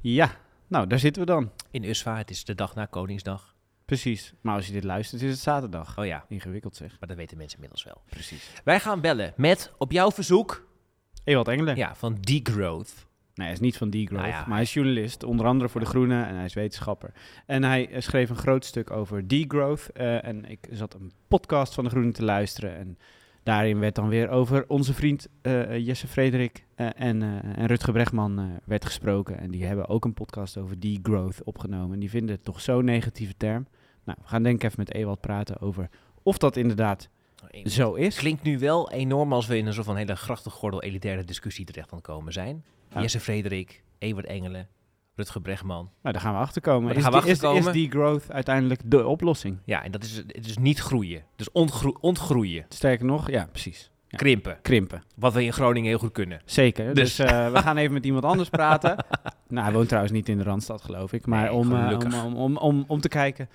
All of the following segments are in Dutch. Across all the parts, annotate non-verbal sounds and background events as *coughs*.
Ja, nou, daar zitten we dan. In Usva, het is de dag na Koningsdag. Precies. Maar als je dit luistert, is het zaterdag. Oh ja, Ingewikkeld zeg. maar dat weten mensen inmiddels wel. Precies. Wij gaan bellen met, op jouw verzoek, Ewald Engelen. ja, van Degrowth. Nee, hij is niet van Degrowth, Nou ja, maar hij is journalist, onder andere voor De Groene en hij is wetenschapper. En hij eh, schreef een groot stuk over degrowth eh, en ik zat een podcast van De Groene te luisteren en daarin werd dan weer over onze vriend eh, Jesse Frederik eh, en, eh, en Rutger Bregman werd gesproken. En die hebben ook een podcast over degrowth opgenomen en die vinden het toch zo'n negatieve term. Nou, we gaan denk ik even met Ewald praten over of dat inderdaad zo is. Klinkt nu wel enorm als we in een soort van hele grachtengordel elitaire discussie terecht van komen zijn. Ja. Jesse Frederik, Ewart Engelen, Rutger Bregman. Nou, daar gaan we achter komen. Is, die- is, is degrowth uiteindelijk de oplossing? Ja, en dat is, het is niet groeien. Dus ontgro- ontgroeien, Sterker nog, ja, precies. Ja. krimpen. Krimpen. Wat we in Groningen heel goed kunnen. Zeker. Dus, Dus- eh, we *laughs* gaan even met iemand anders praten. nou, hij woont trouwens niet in de Randstad, geloof ik. Maar Nee, om, eh, om, om, om, om, om te kijken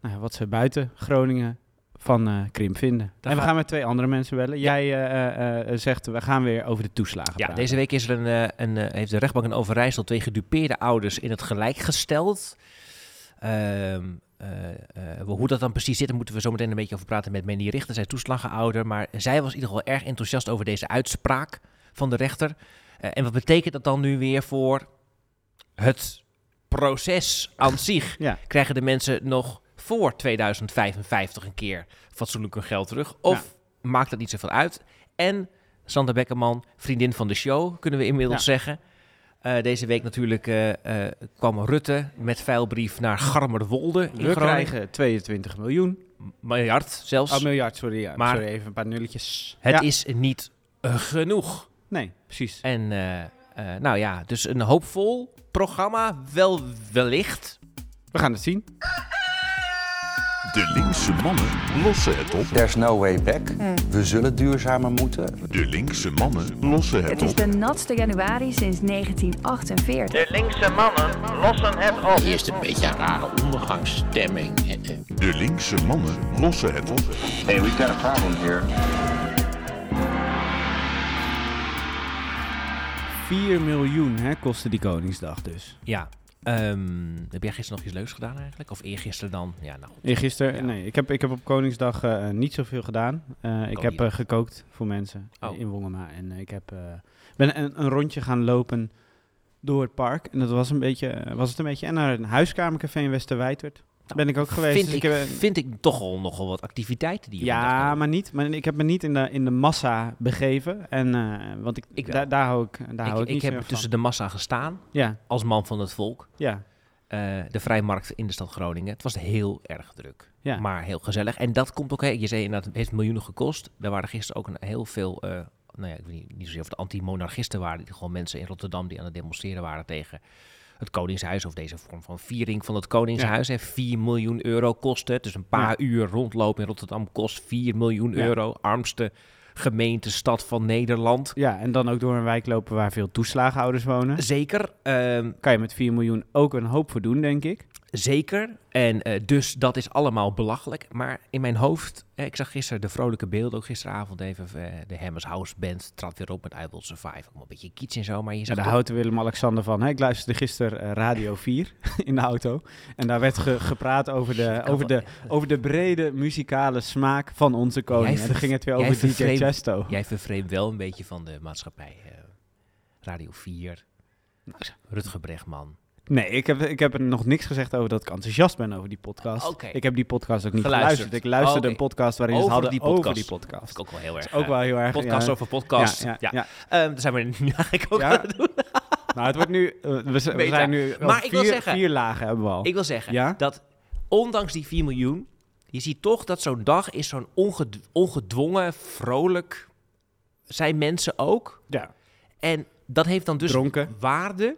nou, wat ze buiten Groningen van eh, krimp vinden. En we ga- gaan met twee andere mensen bellen. Jij eh, eh, zegt, we gaan weer over de toeslagen Ja, praten. deze week is er een, een, heeft de rechtbank in Overijssel twee gedupeerde ouders in het gelijk gesteld. Eh, hoe dat dan precies zit, daar moeten we zo meteen een beetje over praten met Mandy Richter. Zij toeslagenouder, maar zij was in ieder geval erg enthousiast over deze uitspraak van de rechter. En wat betekent dat dan nu weer voor het proces aan zich? Ja. Krijgen de mensen nog voor 2055 een keer fatsoenlijk hun geld terug? Of maakt dat niet zoveel uit? En Sander Bekkerman, vriendin van de show, kunnen we inmiddels zeggen. Eh, deze week natuurlijk eh, eh, kwam Rutte met vuilbrief naar Garmerwolde in We krijgen 22 miljoen. Miljard zelfs. Oh, miljard, sorry. Ja. Maar- sorry, even een paar nulletjes. het Ja. is niet genoeg. Nee, precies. En nou ja, dus een hoopvol programma, wel wellicht. We gaan het zien. De linkse mannen lossen het op. There's no way back. We zullen duurzamer moeten. De linkse mannen lossen het Het is op. de natste januari sinds 1948. De linkse mannen lossen het op. Eerst een beetje een rare ondergangsstemming. De linkse mannen lossen het op. Hey, we've got a problem here. 4 miljoen hè, kostte die Koningsdag dus. Ja. Ehm, heb jij gisteren nog iets leuks gedaan eigenlijk? Of eergisteren dan? Ja, nou goed. Eergisteren, Ja. nee, ik heb, ik heb op Koningsdag eh, niet zoveel gedaan. Eh, ik heb eh, gekookt voor mensen Oh. in Wongema. En ik heb, ben een, een rondje gaan lopen door het park. En dat was, een beetje, was het een beetje... En naar een huiskamercafé in Westerwijdwerd. Nou, ben ik ook geweest. Vind, dus ik, ik heb- vind ik toch al nogal wat activiteiten die je ja, maar niet. Maar ik heb me niet in de, in de massa begeven. En, eh, want ik, daar, hou ik, daar hou ik, ik, niet heb tussen de massa gestaan Ja, als man van het volk. ja, eh, de vrijmarkt in de stad Groningen. Het was heel erg druk, ja. maar heel gezellig. En dat komt ook, hè, je zei inderdaad, het heeft miljoenen gekost. Er waren gisteren ook een, heel veel, eh, nou ja, ik weet niet, niet zozeer of de anti-monarchisten waren, die gewoon mensen in Rotterdam die aan het demonstreren waren tegen het Koningshuis of deze vorm van viering van het Koningshuis. Hè. 4 miljoen euro kost het. Dus een paar uur rondlopen in Rotterdam kost 4 miljoen Ja. euro. Armste gemeente, stad van Nederland. ja, en dan ook door een wijk lopen waar veel toeslagenouders wonen. Zeker. ehm, Kan je met 4 miljoen ook een hoop voor doen, denk ik. Zeker. En eh, dus dat is allemaal belachelijk. Maar in mijn hoofd, eh, ik zag gisteren de vrolijke beelden, ook gisteravond even, eh, de Hammers House Band trad weer op met I Will Survive. Ook een beetje kiets en zo, maar je Ja, zag daar toch- houdt Willem-Alexander van. Hè? Ik luisterde gisteren Radio *laughs* 4 in de auto. En daar werd ge- gepraat over de, over, de, over de brede muzikale smaak van onze koning. En dan ging het weer over DJ vervreemd- Chesto. Jij vervreemdt wel een beetje van de maatschappij. Radio 4, Rutger Bregman. Nee, ik heb, ik heb er nog niks gezegd over dat ik enthousiast ben over die podcast. Oké. Ik heb die podcast ook niet Geluisterd. geluisterd. Ik luisterde Oké. een podcast waarin ze Over het hadden die over podcast. die podcast. Dat is ook wel heel erg. Ook wel heel erg... podcast ja. over podcast. Ja, Ja, ja, ja. Ehm, daar zijn we nu *laughs* eigenlijk ook aan het doen. *laughs* Nou, het wordt nu... eh, we, zijn nu... Maar op ik wil vier, zeggen- vier lagen hebben we al. Ik wil zeggen Ja? dat ondanks die 4 miljoen, je ziet toch dat zo'n dag is zo'n onged- ongedwongen, vrolijk, zijn mensen ook. Ja. En dat heeft dan dus Dronken. waarde.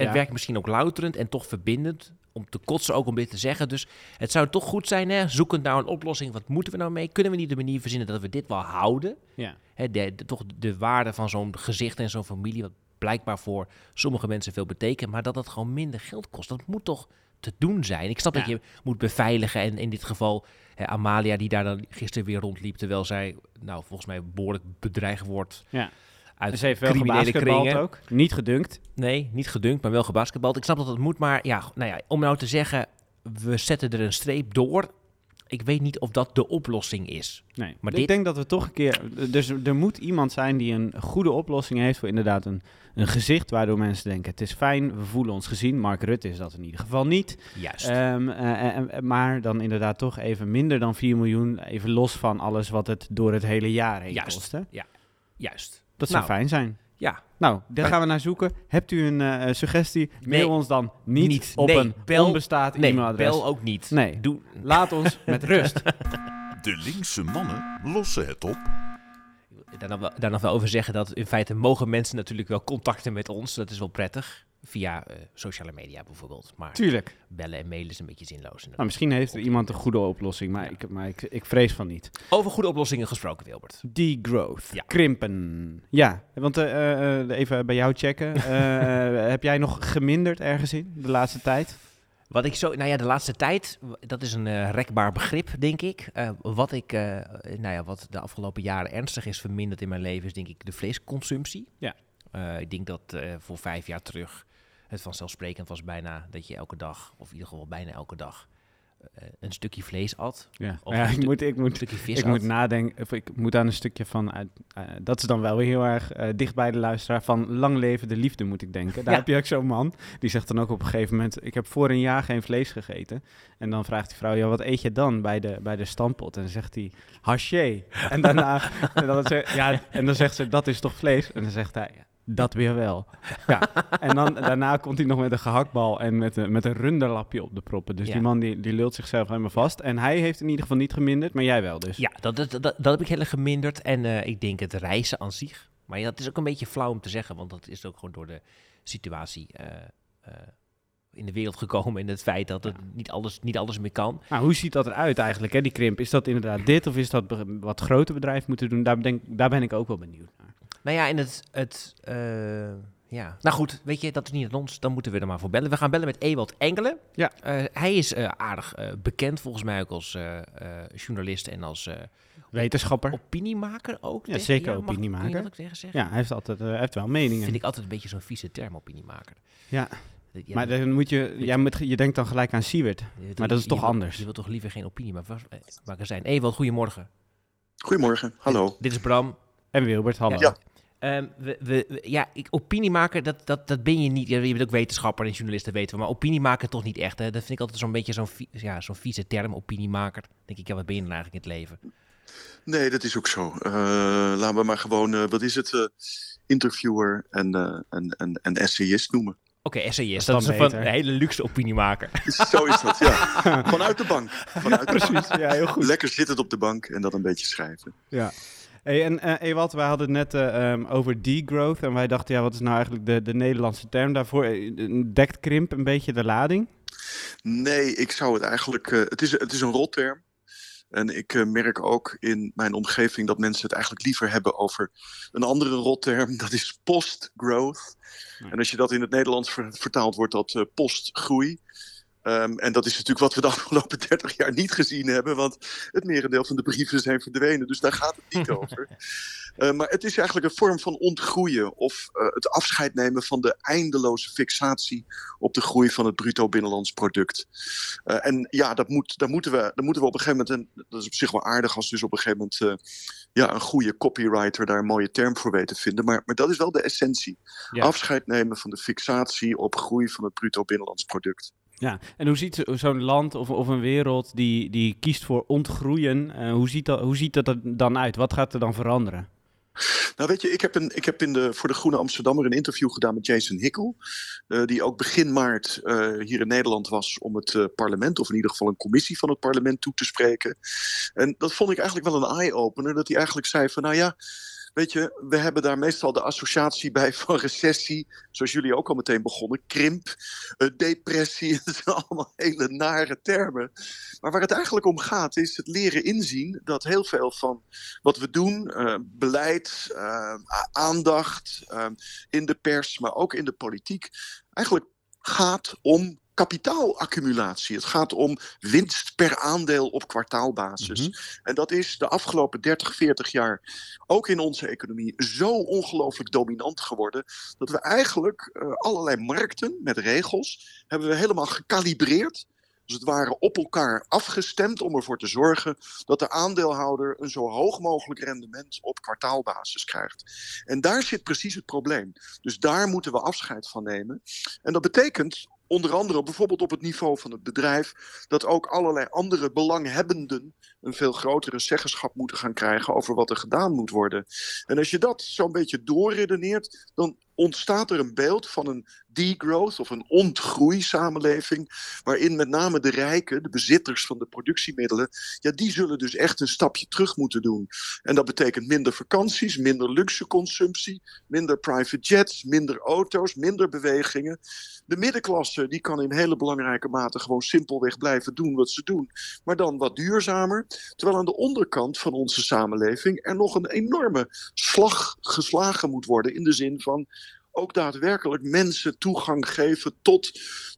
Het Ja. werkt misschien ook louterend en toch verbindend. Om te kotsen ook om dit te zeggen. Dus het zou toch goed zijn, hè, zoekend naar een oplossing. Wat moeten we nou mee? Kunnen we niet de manier verzinnen dat we dit wel houden? Ja. Hè, de, de- toch de waarde van zo'n gezicht en zo'n familie, wat blijkbaar voor sommige mensen veel betekent, maar dat het gewoon minder geld kost. Dat moet toch te doen zijn. Ik snap dat je moet beveiligen en in dit geval hè, Amalia die daar dan gisteren weer rondliep, terwijl zij, nou volgens mij behoorlijk bedreigd wordt Ja. Uit ze heeft wel criminele kringen. ook. Niet gedunkt. Nee, niet gedunkt, maar wel gebasketbald. Ik snap dat het moet, maar ja, nou ja, om nou te zeggen, we zetten er een streep door. Ik weet niet of dat de oplossing is. Nee, Maar ik dit- denk dat we toch een keer... Dus er moet iemand zijn die een goede oplossing heeft voor inderdaad een, een gezicht waardoor mensen denken... het is fijn, we voelen ons gezien. Mark Rutte is dat in ieder geval niet. Juist. Ehm, eh, eh, eh, maar dan inderdaad toch even minder dan 4 miljoen. Even los van alles wat het door het hele jaar heen Juist. kost. hè? Juist. Dat zou Nou, fijn zijn. Ja, Nou, daar gaan we naar zoeken. Hebt u een eh, suggestie? Mail Nee. ons dan niet, Niet. op Nee, een bel- nee, e-mailadres. bel ook niet. Nee. Doe, Laat ons *laughs* met rust. De linkse mannen lossen het op. daar, nog wel, daar nog wel over zeggen dat in feite mogen mensen natuurlijk wel contacten met ons. Dat is wel prettig. Via eh, sociale media bijvoorbeeld. Maar Tuurlijk. bellen en mailen is een beetje zinloos. Nou, misschien heeft er iemand een goede oplossing, maar, ik, maar ik, ik vrees van niet. Over goede oplossingen gesproken, Wilbert. Degrowth. Ja. Krimpen. Ja, want eh, eh, even bij jou checken. *laughs* Heb jij nog geminderd ergens in de laatste tijd? Wat ik zo, nou ja, de laatste tijd, dat is een rekbaar begrip, denk ik. Wat ik, nou ja, wat de afgelopen jaren ernstig is verminderd in mijn leven, is denk ik de vleesconsumptie. Ja. Ik denk dat voor vijf jaar terug het vanzelfsprekend was bijna dat je elke dag, of in ieder geval bijna elke dag, eh, een stukje vlees at. Ja, Of ja ik, moet, ik, moet, stukje vis ik at. moet nadenken. Of ik moet aan een stukje van. eh, dat is dan wel weer heel erg eh, dicht bij de luisteraar. Van lang leven de liefde, moet ik denken. Daar Ja. heb je ook zo'n man. Die zegt dan ook op een gegeven moment: Ik heb voor een jaar geen vlees gegeten. En dan vraagt die vrouw: Ja, wat eet je dan bij de, bij de stampot? En dan zegt hij: Haché. En daarna. *laughs* en, dan zegt, ja, en dan zegt ze: Dat is toch vlees? En dan zegt hij: "Ja, Dat weer wel. *laughs* Ja. En dan, daarna komt hij nog met een gehaktbal en met een, met een runderlapje op de proppen. Dus Ja. die man die, die lult zichzelf helemaal vast. En hij heeft in ieder geval niet geminderd, maar jij wel dus. Ja, dat, dat, dat, dat heb ik heel erg geminderd. En eh, ik denk het reizen aan zich. Maar ja, dat is ook een beetje flauw om te zeggen, want dat is ook gewoon door de situatie eh, eh, in de wereld gekomen. En het feit dat het niet, alles, niet alles meer kan. Nou, hoe ziet dat eruit eigenlijk, hè, die krimp? Is dat inderdaad dit of is dat wat grote bedrijven moeten doen? Daar, denk, daar ben ik ook wel benieuwd naar. Nou ja, en het... het eh, ja. Nou goed, weet je, dat is niet aan ons. Dan moeten we er maar voor bellen. We gaan bellen met Ewald Engelen. Ja. Eh, hij is eh, aardig eh, bekend volgens mij ook als eh, eh, journalist en als eh, Wetenschapper. opiniemaker ook. Ja, denk zeker ik. mag- opiniemaker. Kun je dat ook tegen zeggen? Ja, hij heeft altijd eh, hij heeft wel meningen. Vind ik altijd een beetje zo'n vieze term, opiniemaker. Ja. Ja, maar dan moet je, jij moet, je denkt dan gelijk aan Siewert. Maar dat is toch je anders? Je wilt toch liever geen opiniemaker zijn. Ewald, goedemorgen. Goedemorgen, hallo. Dit is Bram. En Wilbert, hallo. Ja. Ehm, we, we, we- ja, ik, opiniemaker, dat, dat, dat ben je niet. Ja, je bent ook wetenschapper en journalist, dat weten we. Maar opiniemaker toch niet echt. Hè? Dat vind ik altijd zo'n beetje zo'n ja, zo'n vieze term, opiniemaker. Dan denk ik, ja, wat ben je dan eigenlijk in het leven? Nee, dat is ook zo. Eh, laten we maar gewoon, eh, wat is het, eh, interviewer en, eh, en, en, en essayist noemen. Oké, essayist, Dat dat is een, van, beter. een hele luxe opiniemaker. Zo is dat, ja. *laughs* Vanuit de bank. Vanuit de bank. Precies, ja, heel goed. Lekker zittend op de bank en dat een beetje schrijven. Ja. Hey, en eh Ewald, wij hadden het net ehm, over degrowth. En wij dachten, ja, wat is nou eigenlijk de, de Nederlandse term daarvoor? Eh, Dekt krimp een beetje de lading? Nee, ik zou het eigenlijk, het, is, het is een rotterm. En ik merk ook in mijn omgeving dat mensen het eigenlijk liever hebben over een andere rotterm. Dat is post-growth. En als je dat in het Nederlands ver- vertaalt, wordt dat eh, postgroei. Ehm, en dat is natuurlijk wat we de *laughs* afgelopen 30 jaar niet gezien hebben, want het merendeel van de brieven zijn verdwenen. Dus daar gaat het niet *laughs* over. Eh, maar het is eigenlijk een vorm van ontgroeien of eh, het afscheid nemen van de eindeloze fixatie op de groei van het bruto binnenlands product. Eh, en ja, dat moet, daar, moeten we, daar moeten we op een gegeven moment, en dat is op zich wel aardig als dus op een gegeven moment eh, ja, een goede copywriter daar een mooie term voor weet te vinden. Maar, maar dat is wel de essentie. Ja. Afscheid nemen van de fixatie op groei van het bruto binnenlands product. Ja, en hoe ziet zo- zo'n land of, of een wereld die, die kiest voor ontgroeien, eh, hoe, ziet dat, hoe ziet dat er dan uit? Wat gaat er dan veranderen? Nou weet je, ik heb, een, ik heb in de, voor de Groene Amsterdammer een interview gedaan met Jason Hickel. eh, die ook begin maart eh, hier in Nederland was om het parlement, of in ieder geval een commissie van het parlement toe te spreken. En dat vond ik eigenlijk wel een eye-opener. Dat hij eigenlijk zei van nou ja, weet je, we hebben daar meestal de associatie bij van recessie. Zoals jullie ook al meteen begonnen. Krimp, eh, depressie. *laughs* Het zijn allemaal hele nare termen. Maar waar het eigenlijk om gaat is het leren inzien dat heel veel van wat we doen, eh, beleid, eh, aandacht in de pers, maar ook in de politiek, eigenlijk gaat om kapitaalaccumulatie. Het gaat om winst per aandeel op kwartaalbasis. Mhm. En dat is de afgelopen 30, 40 jaar ook in onze economie zo ongelooflijk dominant geworden. dat we eigenlijk eh, allerlei markten met regels hebben we helemaal gekalibreerd. Dus het ware op elkaar afgestemd om ervoor te zorgen dat de aandeelhouder een zo hoog mogelijk rendement op kwartaalbasis krijgt. En daar zit precies het probleem. Dus daar moeten we afscheid van nemen. En dat betekent onder andere bijvoorbeeld op het niveau van het bedrijf dat ook allerlei andere belanghebbenden een veel grotere zeggenschap moeten gaan krijgen over wat er gedaan moet worden. En als je dat zo'n beetje doorredeneert, dan ontstaat er een beeld van een degrowth of een ontgroeisamenleving, waarin met name de rijken, de bezitters van de productiemiddelen, ja, die zullen dus echt een stapje terug moeten doen. En dat betekent minder vakanties, minder luxe consumptie, minder private jets, minder auto's, minder bewegingen. De middenklasse die kan in hele belangrijke mate gewoon simpelweg blijven doen wat ze doen, maar dan wat duurzamer. Terwijl aan de onderkant van onze samenleving er nog een enorme slag geslagen moet worden in de zin van ook daadwerkelijk mensen toegang geven tot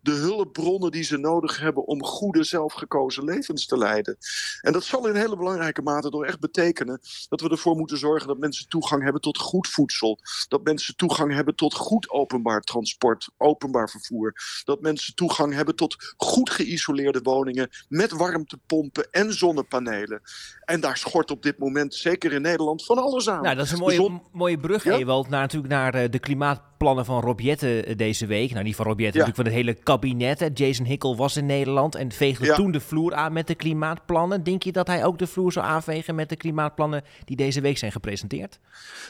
de hulpbronnen die ze nodig hebben om goede zelfgekozen levens te leiden. En dat zal in hele belangrijke mate door echt betekenen dat we ervoor moeten zorgen dat mensen toegang hebben tot goed voedsel, dat mensen toegang hebben tot goed openbaar transport, openbaar vervoer, dat mensen toegang hebben tot goed geïsoleerde woningen met warmtepompen en zonnepanelen. En daar schort op dit moment, zeker in Nederland, van alles aan. Nou, dat is een mooie, zon- mooie brug, Ja? Ewald, naar, natuurlijk naar eh, de klimaatplannen van Rob Jetten eh, deze week. Nou, niet van Rob Jetten, Ja. natuurlijk van het hele kabinet. Jason Hickel was in Nederland en veegde Ja. toen de vloer aan met de klimaatplannen. Denk je dat hij ook de vloer zou aanvegen met de klimaatplannen die deze week zijn gepresenteerd?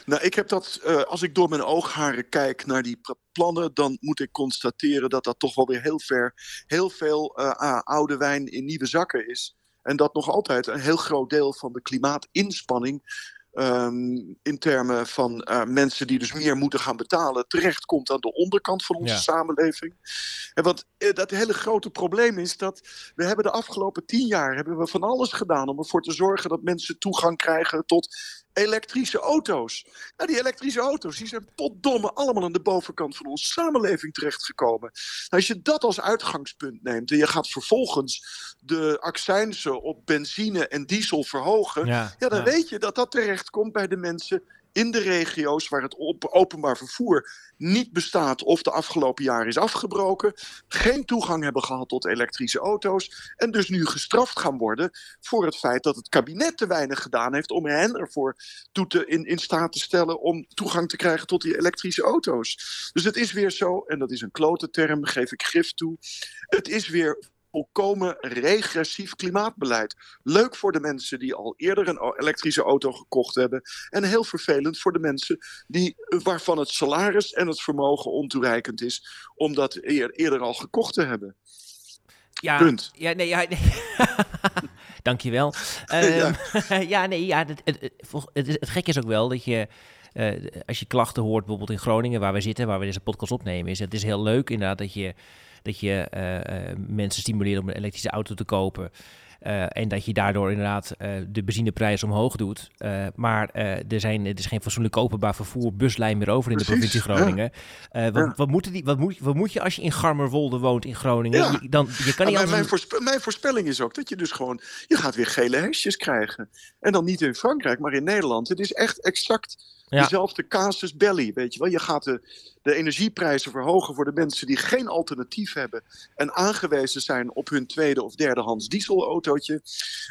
Nou, ik heb dat, eh, als ik door mijn oogharen kijk naar die plannen, dan moet ik constateren dat dat toch wel weer heel ver, heel veel eh, oude wijn in nieuwe zakken is. En dat nog altijd een heel groot deel van de klimaatinspanning. Ehm, in termen van eh, mensen die dus meer moeten gaan betalen, terechtkomt aan de onderkant van onze Ja. samenleving. En wat eh, dat hele grote probleem is dat we hebben de afgelopen tien jaar hebben we van alles gedaan om ervoor te zorgen dat mensen toegang krijgen tot elektrische auto's. Nou, die elektrische auto's die zijn potdomme allemaal aan de bovenkant van onze samenleving terechtgekomen. Nou, als je dat als uitgangspunt neemt en je gaat vervolgens de accijnsen op benzine en diesel verhogen, ja, dan ja. weet je dat dat terechtkomt bij de mensen in de regio's waar het op openbaar vervoer niet bestaat of de afgelopen jaren is afgebroken, geen toegang hebben gehad tot elektrische auto's en dus nu gestraft gaan worden voor het feit dat het kabinet te weinig gedaan heeft om hen ervoor te, in, in staat te stellen om toegang te krijgen tot die elektrische auto's. Dus het is weer zo, en dat is een klote term, geef ik gif toe, het is weer volkomen regressief klimaatbeleid. Leuk voor de mensen die al eerder een elektrische auto gekocht hebben. En heel vervelend voor de mensen die, waarvan het salaris en het vermogen ontoereikend is. om dat eer- eerder al gekocht te hebben. Ja, Punt. Ja, nee, ja, nee. *laughs* Dankjewel. *laughs* Ehm *laughs* ja. nee, ja, het, het, het, volg- het, het gekke is ook wel dat je, eh, als je klachten hoort, bijvoorbeeld in Groningen, waar we zitten, waar we deze podcast opnemen, is het is heel leuk inderdaad dat je, dat je eh, eh, mensen stimuleert om een elektrische auto te kopen. Eh, en dat je daardoor inderdaad de benzineprijs omhoog doet. Maar er, zijn, er is geen fatsoenlijk openbaar vervoer buslijn meer over in de provincie Groningen. Wat, Ja. wat, moeten die, wat, moet, wat moet je als je in Garmerwolde woont in Groningen? Ja. Je, dan, je kan niet mijn, anders... mijn, voorspe- mijn voorspelling is ook dat je dus gewoon... je gaat weer gele hesjes krijgen. En dan niet in Frankrijk, maar in Nederland. Het is echt exact Ja. dezelfde casus belli, weet je wel. Je gaat de, de energieprijzen verhogen voor de mensen die geen alternatief hebben... en aangewezen zijn op hun tweede of derdehands dieselautootje.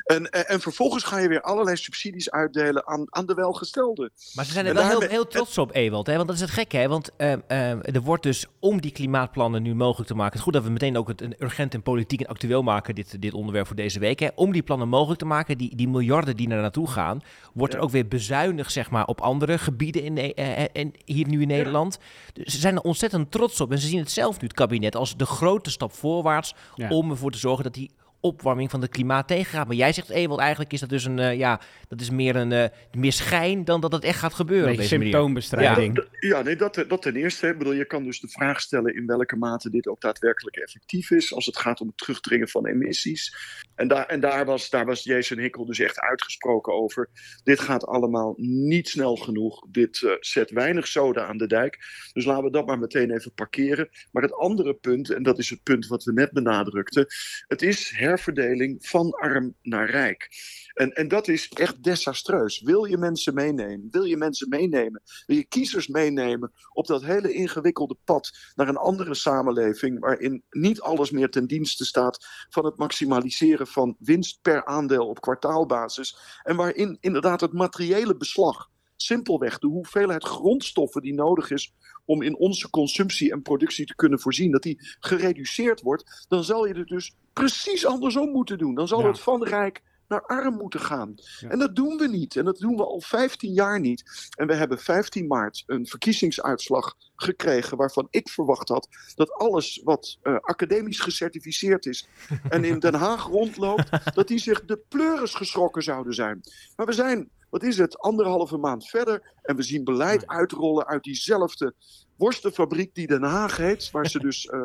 En, en, en vervolgens ga je weer allerlei subsidies uitdelen aan, aan de welgestelden. Maar ze zijn er wel heel, heel trots op, Ewald. Hè? Want dat is het gekke, hè? Want ehm, ehm, er wordt dus om die klimaatplannen nu mogelijk te maken... Het is goed dat we meteen ook het een urgent en politiek en actueel maken... dit, dit onderwerp voor deze week. Hè? Om die plannen mogelijk te maken, die, die miljarden die naar naartoe gaan... wordt er ook weer bezuinigd, zeg maar, op andere gebieden in, eh, eh, en hier nu in Nederland. Dus ze zijn er ontzettend trots op. En ze zien het zelf nu, het kabinet, als de grote stap voorwaarts... Ja. om ervoor te zorgen dat die opwarming van het klimaat tegengaat. Maar jij zegt, Ewald, eigenlijk is dat dus een... eh, ja, dat is meer een eh, meer schijn dan dat het echt gaat gebeuren Een op beetje deze symptoombestrijding. Ja, nee, dat, dat ten eerste. Ik bedoel, je kan dus de vraag stellen in welke mate dit ook daadwerkelijk effectief is. Als het gaat om het terugdringen van emissies. En, daar, en daar, was, daar was Jason Hickel dus echt uitgesproken over. Dit gaat allemaal niet snel genoeg. Dit eh, zet weinig zoden aan de dijk. Dus laten we dat maar meteen even parkeren. Maar het andere punt, en dat is het punt wat we net benadrukten. Het is herverdeling van arm naar rijk. En, en dat is echt desastreus. Wil je mensen meenemen? Wil je mensen meenemen? Wil je kiezers meenemen op dat hele ingewikkelde pad naar een andere samenleving waarin niet alles meer ten dienste staat van het maximaliseren van winst per aandeel op kwartaalbasis en waarin inderdaad het materiële beslag simpelweg de hoeveelheid grondstoffen die nodig is om in onze consumptie en productie te kunnen voorzien, dat die gereduceerd wordt, dan zal je het dus precies andersom moeten doen. Dan zal Ja. het van rijk naar arm moeten gaan. Ja. En dat doen we niet. En dat doen we al 15 jaar niet. En we hebben 15 maart een verkiezingsuitslag gekregen waarvan ik verwacht had dat alles wat eh, academisch gecertificeerd is *laughs* en in Den Haag rondloopt, dat die zich de pleuris geschrokken zouden zijn. Maar we zijn, wat is het, anderhalve maand verder en we zien beleid uitrollen uit diezelfde worstenfabriek die Den Haag heet, waar ze dus eh,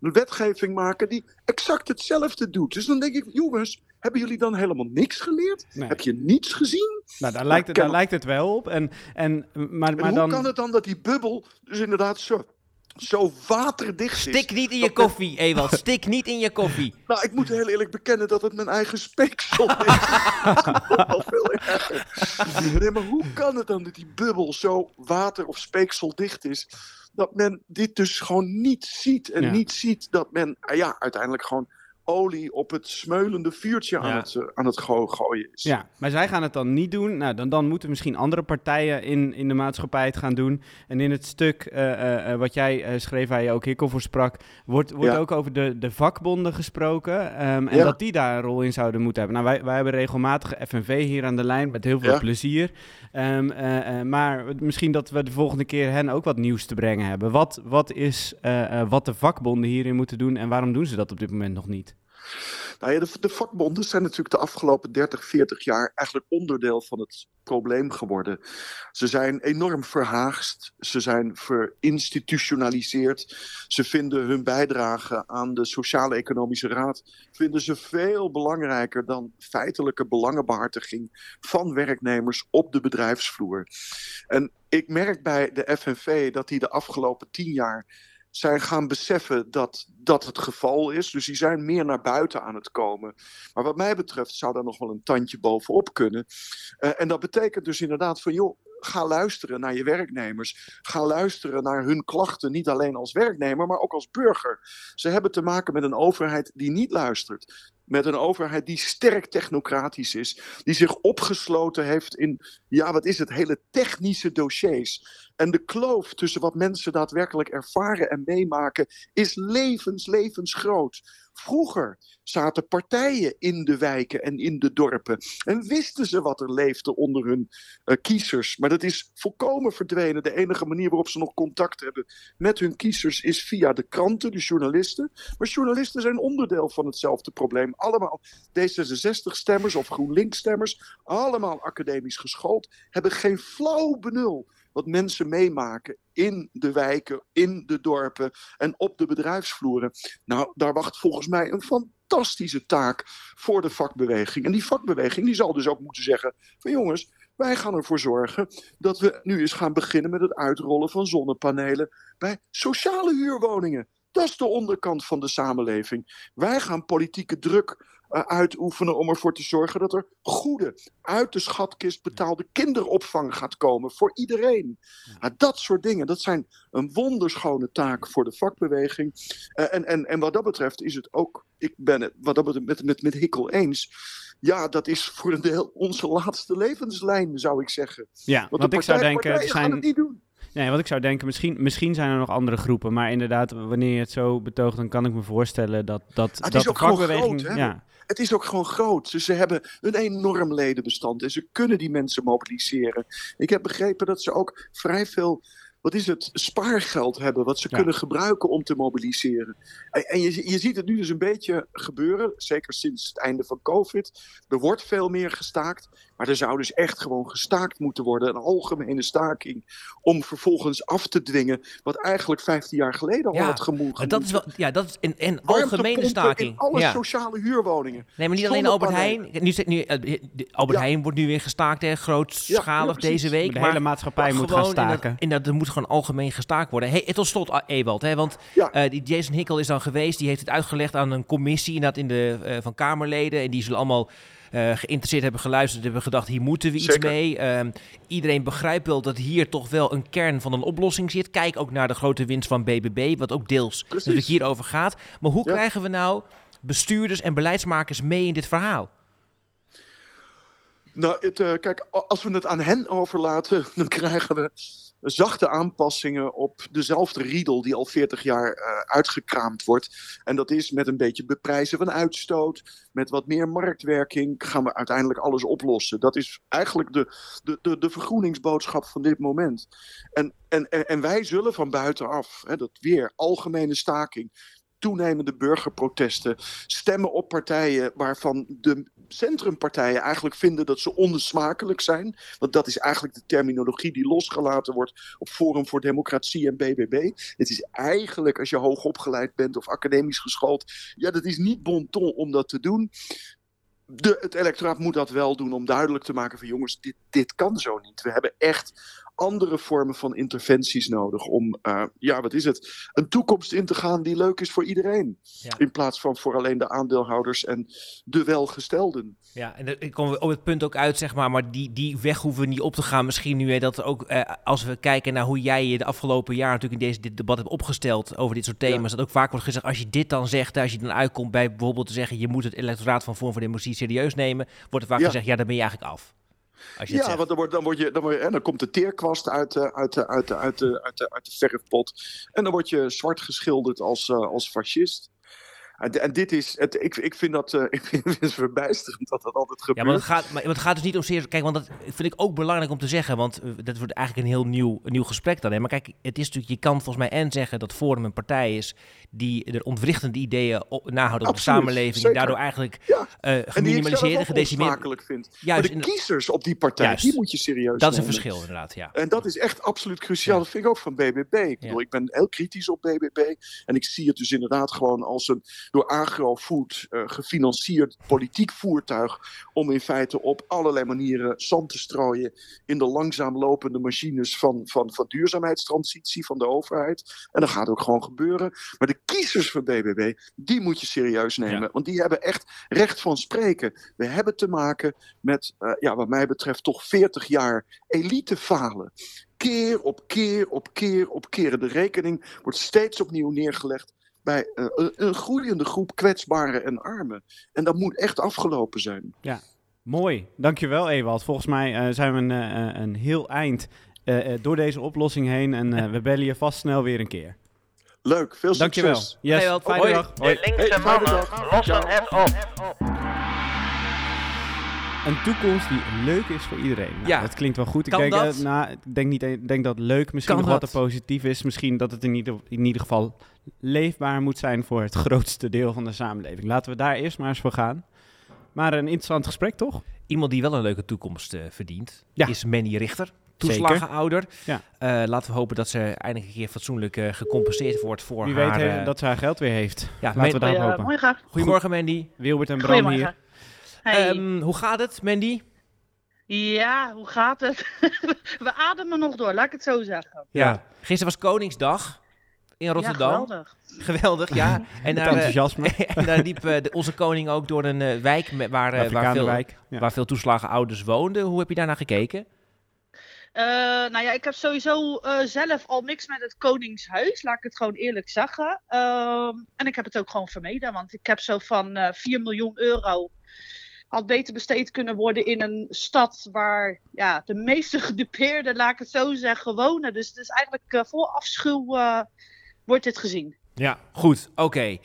een wetgeving maken die exact hetzelfde doet. Dus dan denk ik, jongens, hebben jullie dan helemaal niks geleerd? Nee. Heb je niets gezien? Nou, daar, lijkt het, daar lijkt het wel op. En, en, maar, En maar hoe dan... kan het dan dat die bubbel dus inderdaad zo, zo waterdicht is? Stik niet in je koffie, Ewald. Stik niet in je koffie. *laughs* Nou, ik moet heel eerlijk bekennen dat het mijn eigen speeksel is. Wel veel erger. Nee, maar hoe kan het dan dat die bubbel zo water- of speekseldicht is? Dat men dit dus gewoon niet ziet. En Ja. niet ziet dat men ja, uiteindelijk gewoon olie op het smeulende vuurtje aan het, eh, aan het go- gooien is. Ja, maar zij gaan het dan niet doen. Nou, dan, dan moeten misschien andere partijen in, in de maatschappij het gaan doen. En in het stuk eh, eh, wat jij schreef, waar je ook Hikkel voor sprak, wordt, wordt Ja. ook over de, de vakbonden gesproken. ehm, en Ja. dat die daar een rol in zouden moeten hebben. Nou, wij, wij hebben regelmatig FNV hier aan de lijn met heel veel plezier. Ehm, eh, eh, maar misschien dat we de volgende keer hen ook wat nieuws te brengen hebben. Wat, wat is wat de vakbonden hierin moeten doen en waarom doen ze dat op dit moment nog niet? Nou ja, de, de vakbonden zijn natuurlijk de afgelopen 30, 40 jaar eigenlijk onderdeel van het probleem geworden. Ze zijn enorm verhaagst, ze zijn verinstitutionaliseerd. Ze vinden hun bijdrage aan de Sociaal-Economische Raad vinden ze veel belangrijker dan feitelijke belangenbehartiging van werknemers op de bedrijfsvloer. En ik merk bij de FNV dat die de afgelopen tien jaar zijn gaan beseffen dat dat het geval is. Dus die zijn meer naar buiten aan het komen. Maar wat mij betreft zou daar nog wel een tandje bovenop kunnen. Eh, en dat betekent dus inderdaad van joh. Ga luisteren naar je werknemers. Ga luisteren naar hun klachten, niet alleen als werknemer, maar ook als burger. Ze hebben te maken met een overheid die niet luistert. Met een overheid die sterk technocratisch is. Die zich opgesloten heeft in, ja, wat is het, hele technische dossiers. En de kloof tussen wat mensen daadwerkelijk ervaren en meemaken is levens, levensgroot. Vroeger zaten partijen in de wijken en in de dorpen en wisten ze wat er leefde onder hun eh, kiezers. Maar dat is volkomen verdwenen. De enige manier waarop ze nog contact hebben met hun kiezers is via de kranten, de journalisten. Maar journalisten zijn onderdeel van hetzelfde probleem. Allemaal D66-stemmers of GroenLinks-stemmers, allemaal academisch geschoold, hebben geen flauw benul wat mensen meemaken in de wijken, in de dorpen en op de bedrijfsvloeren. Nou, daar wacht volgens mij een fantastische taak voor de vakbeweging. En die vakbeweging die zal dus ook moeten zeggen van jongens, wij gaan ervoor zorgen dat we nu eens gaan beginnen met het uitrollen van zonnepanelen bij sociale huurwoningen. Dat is de onderkant van de samenleving. Wij gaan politieke druk uh, uitoefenen om ervoor te zorgen dat er goede, uit de schatkist betaalde kinderopvang gaat komen voor iedereen. Nou, dat soort dingen, dat zijn een wonderschone taak voor de vakbeweging. Uh, en, en, en wat dat betreft is het ook, ik ben het wat dat betreft met, met, met Hikkel eens. Ja, dat is voor een deel onze laatste levenslijn, zou ik zeggen. Ja, want, want ik zou denken, het zijn... het niet doen. Nee, wat ik zou denken, misschien, misschien zijn er nog andere groepen. Maar inderdaad, wanneer je het zo betoogt, dan kan ik me voorstellen dat, dat, het dat de vakbeweging... Groot, ja. Het is ook gewoon groot. Dus ze hebben een enorm ledenbestand en ze kunnen die mensen mobiliseren. Ik heb begrepen dat ze ook vrij veel wat is het, spaargeld hebben, wat ze Ja. kunnen gebruiken om te mobiliseren. En, en je, je ziet het nu dus een beetje gebeuren, zeker sinds het einde van COVID. Er wordt veel meer gestaakt, maar er zou dus echt gewoon gestaakt moeten worden. Een algemene staking, om vervolgens af te dwingen wat eigenlijk 15 jaar geleden al Ja, had gemoed. Maar dat is wel, ja, dat is een, een algemene staking. in alle ja. sociale huurwoningen. Nee, maar niet alleen Albert. Heijn. Nu, zit- nu, eh, Albert Ja. Heijn wordt nu weer gestaakt, hè, grootschalig deze week. De maar hele maatschappij moet gaan staken. En dat, er moet gewoon algemeen gestaakt worden. Hey, tot slot, Ewald, hè, want Ja. eh, die Jason Hickel is dan geweest. Die heeft het uitgelegd aan een commissie inderdaad in de, eh, van Kamerleden. En die zullen allemaal eh, geïnteresseerd hebben geluisterd. Hebben gedacht, hier moeten we iets Zeker. mee. Ehm, iedereen begrijpt wel dat hier toch wel een kern van een oplossing zit. Kijk ook naar de grote winst van BBB, wat ook deels Precies. natuurlijk hierover gaat. Maar hoe Ja. krijgen we nou bestuurders en beleidsmakers mee in dit verhaal? Nou, het, kijk, als we het aan hen overlaten, *laughs* dan krijgen we zachte aanpassingen op dezelfde riedel die al 40 jaar eh, uitgekraamd wordt. En dat is met een beetje beprijzen van uitstoot, met wat meer marktwerking gaan we uiteindelijk alles oplossen. Dat is eigenlijk de, de, de, de vergroeningsboodschap van dit moment. En, en, en, wij zullen van buitenaf, hè, dat weer algemene staking, toenemende burgerprotesten, stemmen op partijen waarvan de centrumpartijen eigenlijk vinden dat ze onsmakelijk zijn. Want dat is eigenlijk de terminologie die losgelaten wordt op Forum voor Democratie en BBB. Het is eigenlijk, als je hoog opgeleid bent of academisch geschoold, ja, dat is niet bon ton om dat te doen. De, het electoraat moet dat wel doen om duidelijk te maken van jongens, dit, dit kan zo niet. We hebben echt andere vormen van interventies nodig om, eh, ja, wat is het, een toekomst in te gaan die leuk is voor iedereen. Ja. In plaats van voor alleen de aandeelhouders en de welgestelden. Ja, en komen we op het punt ook uit, zeg maar, maar die, die weg hoeven we niet op te gaan. Misschien nu, hè, dat ook, eh, als we kijken naar hoe jij je de afgelopen jaar natuurlijk in deze, dit debat hebt opgesteld over dit soort thema's, dat ook vaak wordt gezegd, als je dit dan zegt, als je dan uitkomt bij bijvoorbeeld te zeggen, je moet het electoraat van Vorm voor Democratie serieus nemen, wordt er vaak Ja. gezegd, ja, dan ben je eigenlijk af. Als je het Ja, want dan, wordt, dan, word je, dan, word je, en dan komt de teerkwast uit, de- uit, de- uit, de- uit, de- uit, de- uit de verfpot. En dan word je zwart geschilderd als, eh, als fascist. En, en dit is, het, ik, ik vind dat eh, *laughs* ik vind het verbijsterend dat dat altijd Ja, gebeurt. maar het, gaat, maar het gaat dus niet om serieus. Kijk, want dat vind ik ook belangrijk om te zeggen. Want eh, dat wordt eigenlijk een heel nieuw, een nieuw gesprek dan. Hè. Maar kijk, het is natuurlijk, je kan volgens mij en zeggen dat Forum een partij is die er ontwrichtende ideeën op, nahouden op de samenleving. En zeker. daardoor eigenlijk Ja, en die ik zelf geminimaliseerd en ook gedecimeerd. onsmakelijk vind. Juist, maar de kiezers op die partij, Juist. die moet je serieus dat is een nemen. verschil inderdaad, ja. En dat is echt absoluut cruciaal. Dat vind ik ook van BBB. Ik, bedoel, ik ben heel kritisch op BBB. En ik zie het dus inderdaad gewoon als een door agrofood eh, gefinancierd politiek voertuig. Om in feite op allerlei manieren zand te strooien in de langzaam lopende machines van, van, van duurzaamheidstransitie van de overheid. En dat gaat ook gewoon gebeuren. Maar de kiezers van BBB, die moet je serieus nemen. Ja. Want die hebben echt recht van spreken. We hebben te maken met, eh, ja, wat mij betreft, toch 40 jaar elitefalen keer op keer op keer op keer. De rekening wordt steeds opnieuw neergelegd bij eh, een, groeiende groep kwetsbaren en armen. En dat moet echt afgelopen zijn. Mooi, dankjewel Ewald. Volgens mij eh, zijn we een, een heel eind door deze oplossing heen en we bellen je vast snel weer een keer. Leuk, veel succes. Dankjewel. Yes, Ewald, fijne hoi. dag. De Hoi. linkse Hey, fijne mannen lossen het op. Een toekomst die leuk is voor iedereen. Nou, Ja. Dat klinkt wel goed. Ik denk, dat? eh, nou, ik denk, niet, ik denk dat leuk misschien Kan nog wat dat? positief is. Misschien dat het in ieder, in ieder geval leefbaar moet zijn voor het *laughs* grootste deel van de samenleving. Laten we daar eerst maar eens voor gaan. Maar een interessant gesprek, toch? Iemand die wel een leuke toekomst eh, verdient, Ja. is Manny Richter. Toeslagenouder. Ja. Eh, laten we hopen dat ze eindelijk een keer fatsoenlijk eh, gecompenseerd wordt voor Wie haar... weet eh, dat ze haar geld weer heeft. ja, Laten we daarop hopen. Goedemorgen. Goedemorgen Mandy. Wilbert en Bram hier. Hey. Ehm, hoe gaat het, Mandy? ja, hoe gaat het? *laughs* We ademen nog door, laat ik het zo zeggen. Ja, Gisteren was Koningsdag in Rotterdam. Ja, geweldig. Geweldig, ja. *laughs* En daar, eh, enthousiasme. *laughs* en daar liep de- onze koning ook door een wijk met, waar, waar, veel. Ja. waar veel toeslagen ouders woonden. Hoe heb je daarnaar gekeken? Eh, nou ja, ik heb sowieso eh, zelf al niks met het Koningshuis, laat ik het gewoon eerlijk zeggen. Ehm, en ik heb het ook gewoon vermeden, want ik heb zo van eh 4 miljoen euro had beter besteed kunnen worden in een stad waar ja, de meeste *laughs* gedupeerden, laat ik het zo zeggen, wonen. Dus het is eigenlijk eh, vol afschuw eh, wordt dit gezien. Ja, goed. Oké. Eh,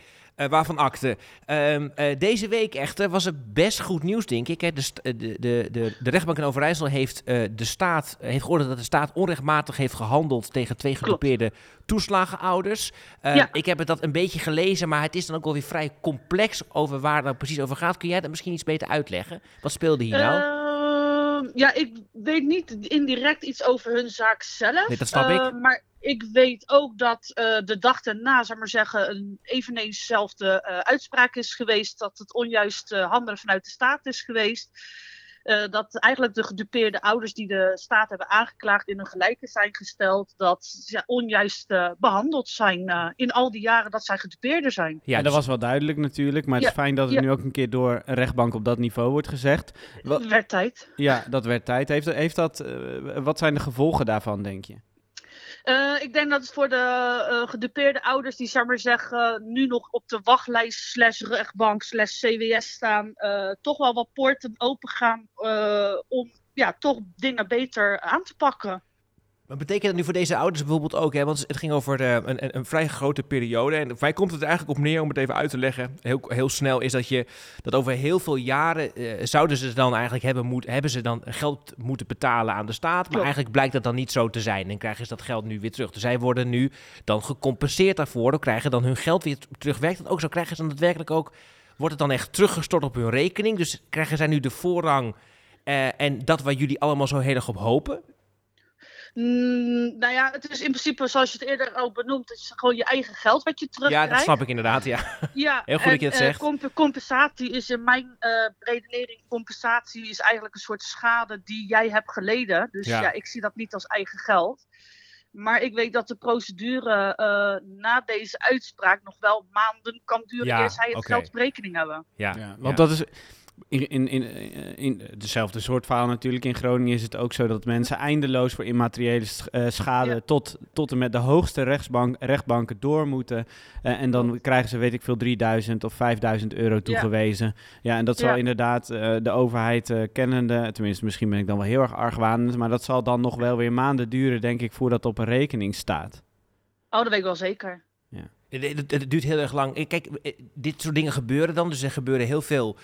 Eh, waarvan akte. Ehm, eh, deze week echter was het best goed nieuws, denk ik. Hè. De, eh, de, de, de, de rechtbank in Overijssel heeft, eh, de staat, heeft geoordeeld dat de staat onrechtmatig heeft gehandeld tegen twee gedupeerde toeslagenouders. Ja. Ik heb het dat een beetje gelezen, maar het is dan ook wel weer vrij complex over waar het nou precies over gaat. Kun jij dat misschien iets beter uitleggen? Wat speelde hier nou? Ehm, ja, ik weet niet indirect iets over hun zaak zelf. Nee, dat snap ik. Maar ik weet ook dat eh, de dag daarna, zeg maar zeggen, een eveneens dezelfde eh, uitspraak is geweest. Dat het onjuist eh, handelen vanuit de staat is geweest. Eh, dat eigenlijk de gedupeerde ouders die de staat hebben aangeklaagd in hun gelijke zijn gesteld. Dat ze onjuist eh, behandeld zijn eh, in al die jaren dat zij gedupeerder zijn. Ja, dat was wel duidelijk natuurlijk, maar het is fijn dat het ja. nu ook een keer door een rechtbank op dat niveau wordt gezegd. Wat, werd tijd. ja, dat werd tijd. Heeft, heeft dat, wat zijn de gevolgen daarvan, denk je? Eh, ik denk dat het voor de eh, gedupeerde ouders die zeg maar zeggen, nu nog op de wachtlijst slash rechtbank slash CWS staan, eh, toch wel wat poorten open gaan eh, om ja, toch dingen beter aan te pakken. Maar betekent dat nu voor deze ouders bijvoorbeeld ook, hè? want het ging over eh, een, een, een vrij grote periode. En mij komt het er eigenlijk op neer, om het even uit te leggen, heel, heel snel, is dat je dat over heel veel jaren eh, zouden ze dan eigenlijk hebben, moet, hebben ze dan geld moeten betalen aan de staat. Maar Klopt. eigenlijk blijkt dat dan niet zo te zijn. En krijgen ze dat geld nu weer terug. Dus zij worden nu dan gecompenseerd daarvoor, dan krijgen dan hun geld weer terug. Werkt dat ook zo? Krijgen ze dan daadwerkelijk ook, wordt het dan echt teruggestort op hun rekening? Dus krijgen zij nu de voorrang eh, en dat waar jullie allemaal zo heel erg op hopen? Mm, nou ja, het is in principe, zoals je het eerder al benoemd, het is gewoon je eigen geld wat je terugkrijgt. Ja, dat snap ik inderdaad, ja. Ja, *laughs* Heel goed dat je en, het eh, zegt. comp- compensatie is in mijn eh redenering, compensatie is eigenlijk een soort schade die jij hebt geleden. Dus Ja. ja, ik zie dat niet als eigen geld. Maar ik weet dat de procedure eh, na deze uitspraak nog wel maanden kan duren Ja, eer zij het geld op rekening hebben. Ja, Ja, want dat is in, in, in, in dezelfde soort verhaal natuurlijk. In Groningen is het ook zo dat mensen eindeloos voor immateriële eh, schade Ja. tot, tot en met de hoogste rechtsbank, rechtbanken door moeten. Eh, en dan krijgen ze, weet ik veel, 3000 of 5000 euro toegewezen. Ja, en dat zal Ja. inderdaad eh, de overheid eh, kennende, tenminste misschien ben ik dan wel heel erg argwanend, maar dat zal dan nog wel weer maanden duren, denk ik, voordat dat op een rekening staat. Oh, dat weet ik wel zeker. Het, het- het duurt heel erg lang. Eh, Kijk, eh, dit soort dingen gebeuren dan. Dus er gebeuren heel veel.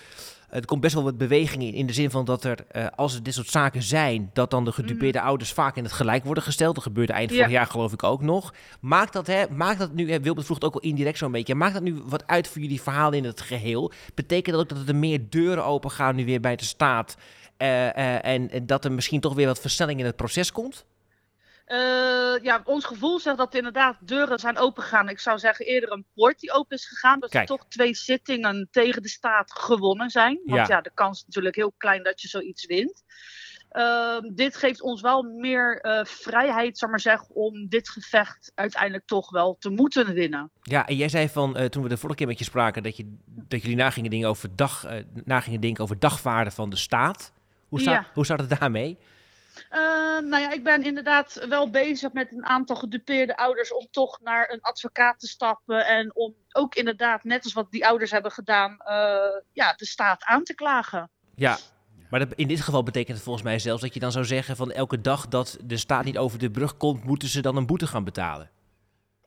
Er komt best wel wat beweging in. In de zin van dat er, eh, als er dit soort zaken zijn, dat dan de gedupeerde ouders vaak in het gelijk worden gesteld. Dat gebeurde eind Mhm. Ja. vorig jaar geloof ik ook nog. Maakt dat, hè, maakt dat nu, hè, Wilbert vroeg het ook al indirect zo'n beetje. Maakt dat nu wat uit voor jullie verhaal in het geheel? Betekent dat ook dat er meer deuren open gaan nu weer bij de staat? Eh, eh, en dat er misschien toch weer wat versnelling in het proces komt? Eh, ja, ons gevoel zegt dat inderdaad deuren zijn opengegaan. Ik zou zeggen eerder een poort die open is gegaan. Dat Kijk. er toch twee zittingen tegen de staat gewonnen zijn. Want Ja. ja, de kans is natuurlijk heel klein dat je zoiets wint. Ehm, dit geeft ons wel meer eh, vrijheid, zou maar zeggen, om dit gevecht uiteindelijk toch wel te moeten winnen. Ja, en jij zei van, eh, toen we de vorige keer met je spraken, dat, je, dat jullie na gingen, dingen over dag, na gingen denken over dagvaarden van de staat. Hoe staat, Ja. hoe staat het daarmee? Eh, nou ja, ik ben inderdaad wel bezig met een aantal gedupeerde ouders om toch naar een advocaat te stappen. En om ook inderdaad, net als wat die ouders hebben gedaan, eh, ja, de staat aan te klagen. Ja, maar dat, in dit geval betekent het volgens mij zelfs dat je dan zou zeggen van elke dag dat de staat niet over de brug komt, moeten ze dan een boete gaan betalen.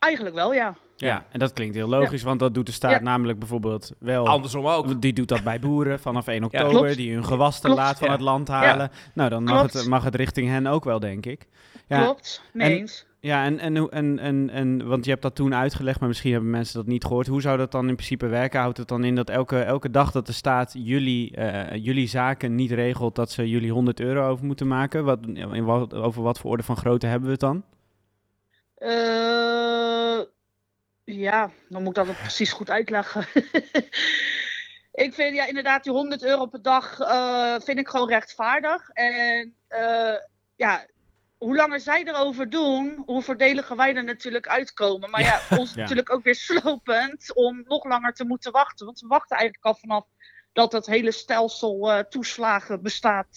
Eigenlijk wel, ja. Ja, en dat klinkt heel logisch, want dat doet de staat Ja. namelijk bijvoorbeeld wel. Andersom ook. Die doet dat bij boeren vanaf 1 oktober, die hun gewas te laat van Ja. het land halen. Nou, dan mag Klopt. het, mag het richting hen ook wel, denk ik. Ja, Klopt, mee en- eens. ja en, en, hoe- en, en, en, want je hebt dat toen uitgelegd, maar misschien hebben mensen dat niet gehoord. Hoe zou dat dan in principe werken? Houdt het dan in dat elke, elke dag dat de staat jullie, eh, jullie zaken niet regelt, dat ze jullie 100 euro over moeten maken? Wat, in wat, over wat voor orde van grootte hebben we het dan? Eh, ja, dan moet ik dat precies goed uitleggen. *laughs* ik vind ja, inderdaad die 100 euro per dag eh, vind ik gewoon rechtvaardig. En eh, ja, hoe langer zij erover doen, hoe voordeliger wij er natuurlijk uitkomen. Maar ja, ons *laughs* Ja. natuurlijk ook weer slopend om nog langer te moeten wachten. Want we wachten eigenlijk al vanaf dat het hele stelsel toeslagen bestaat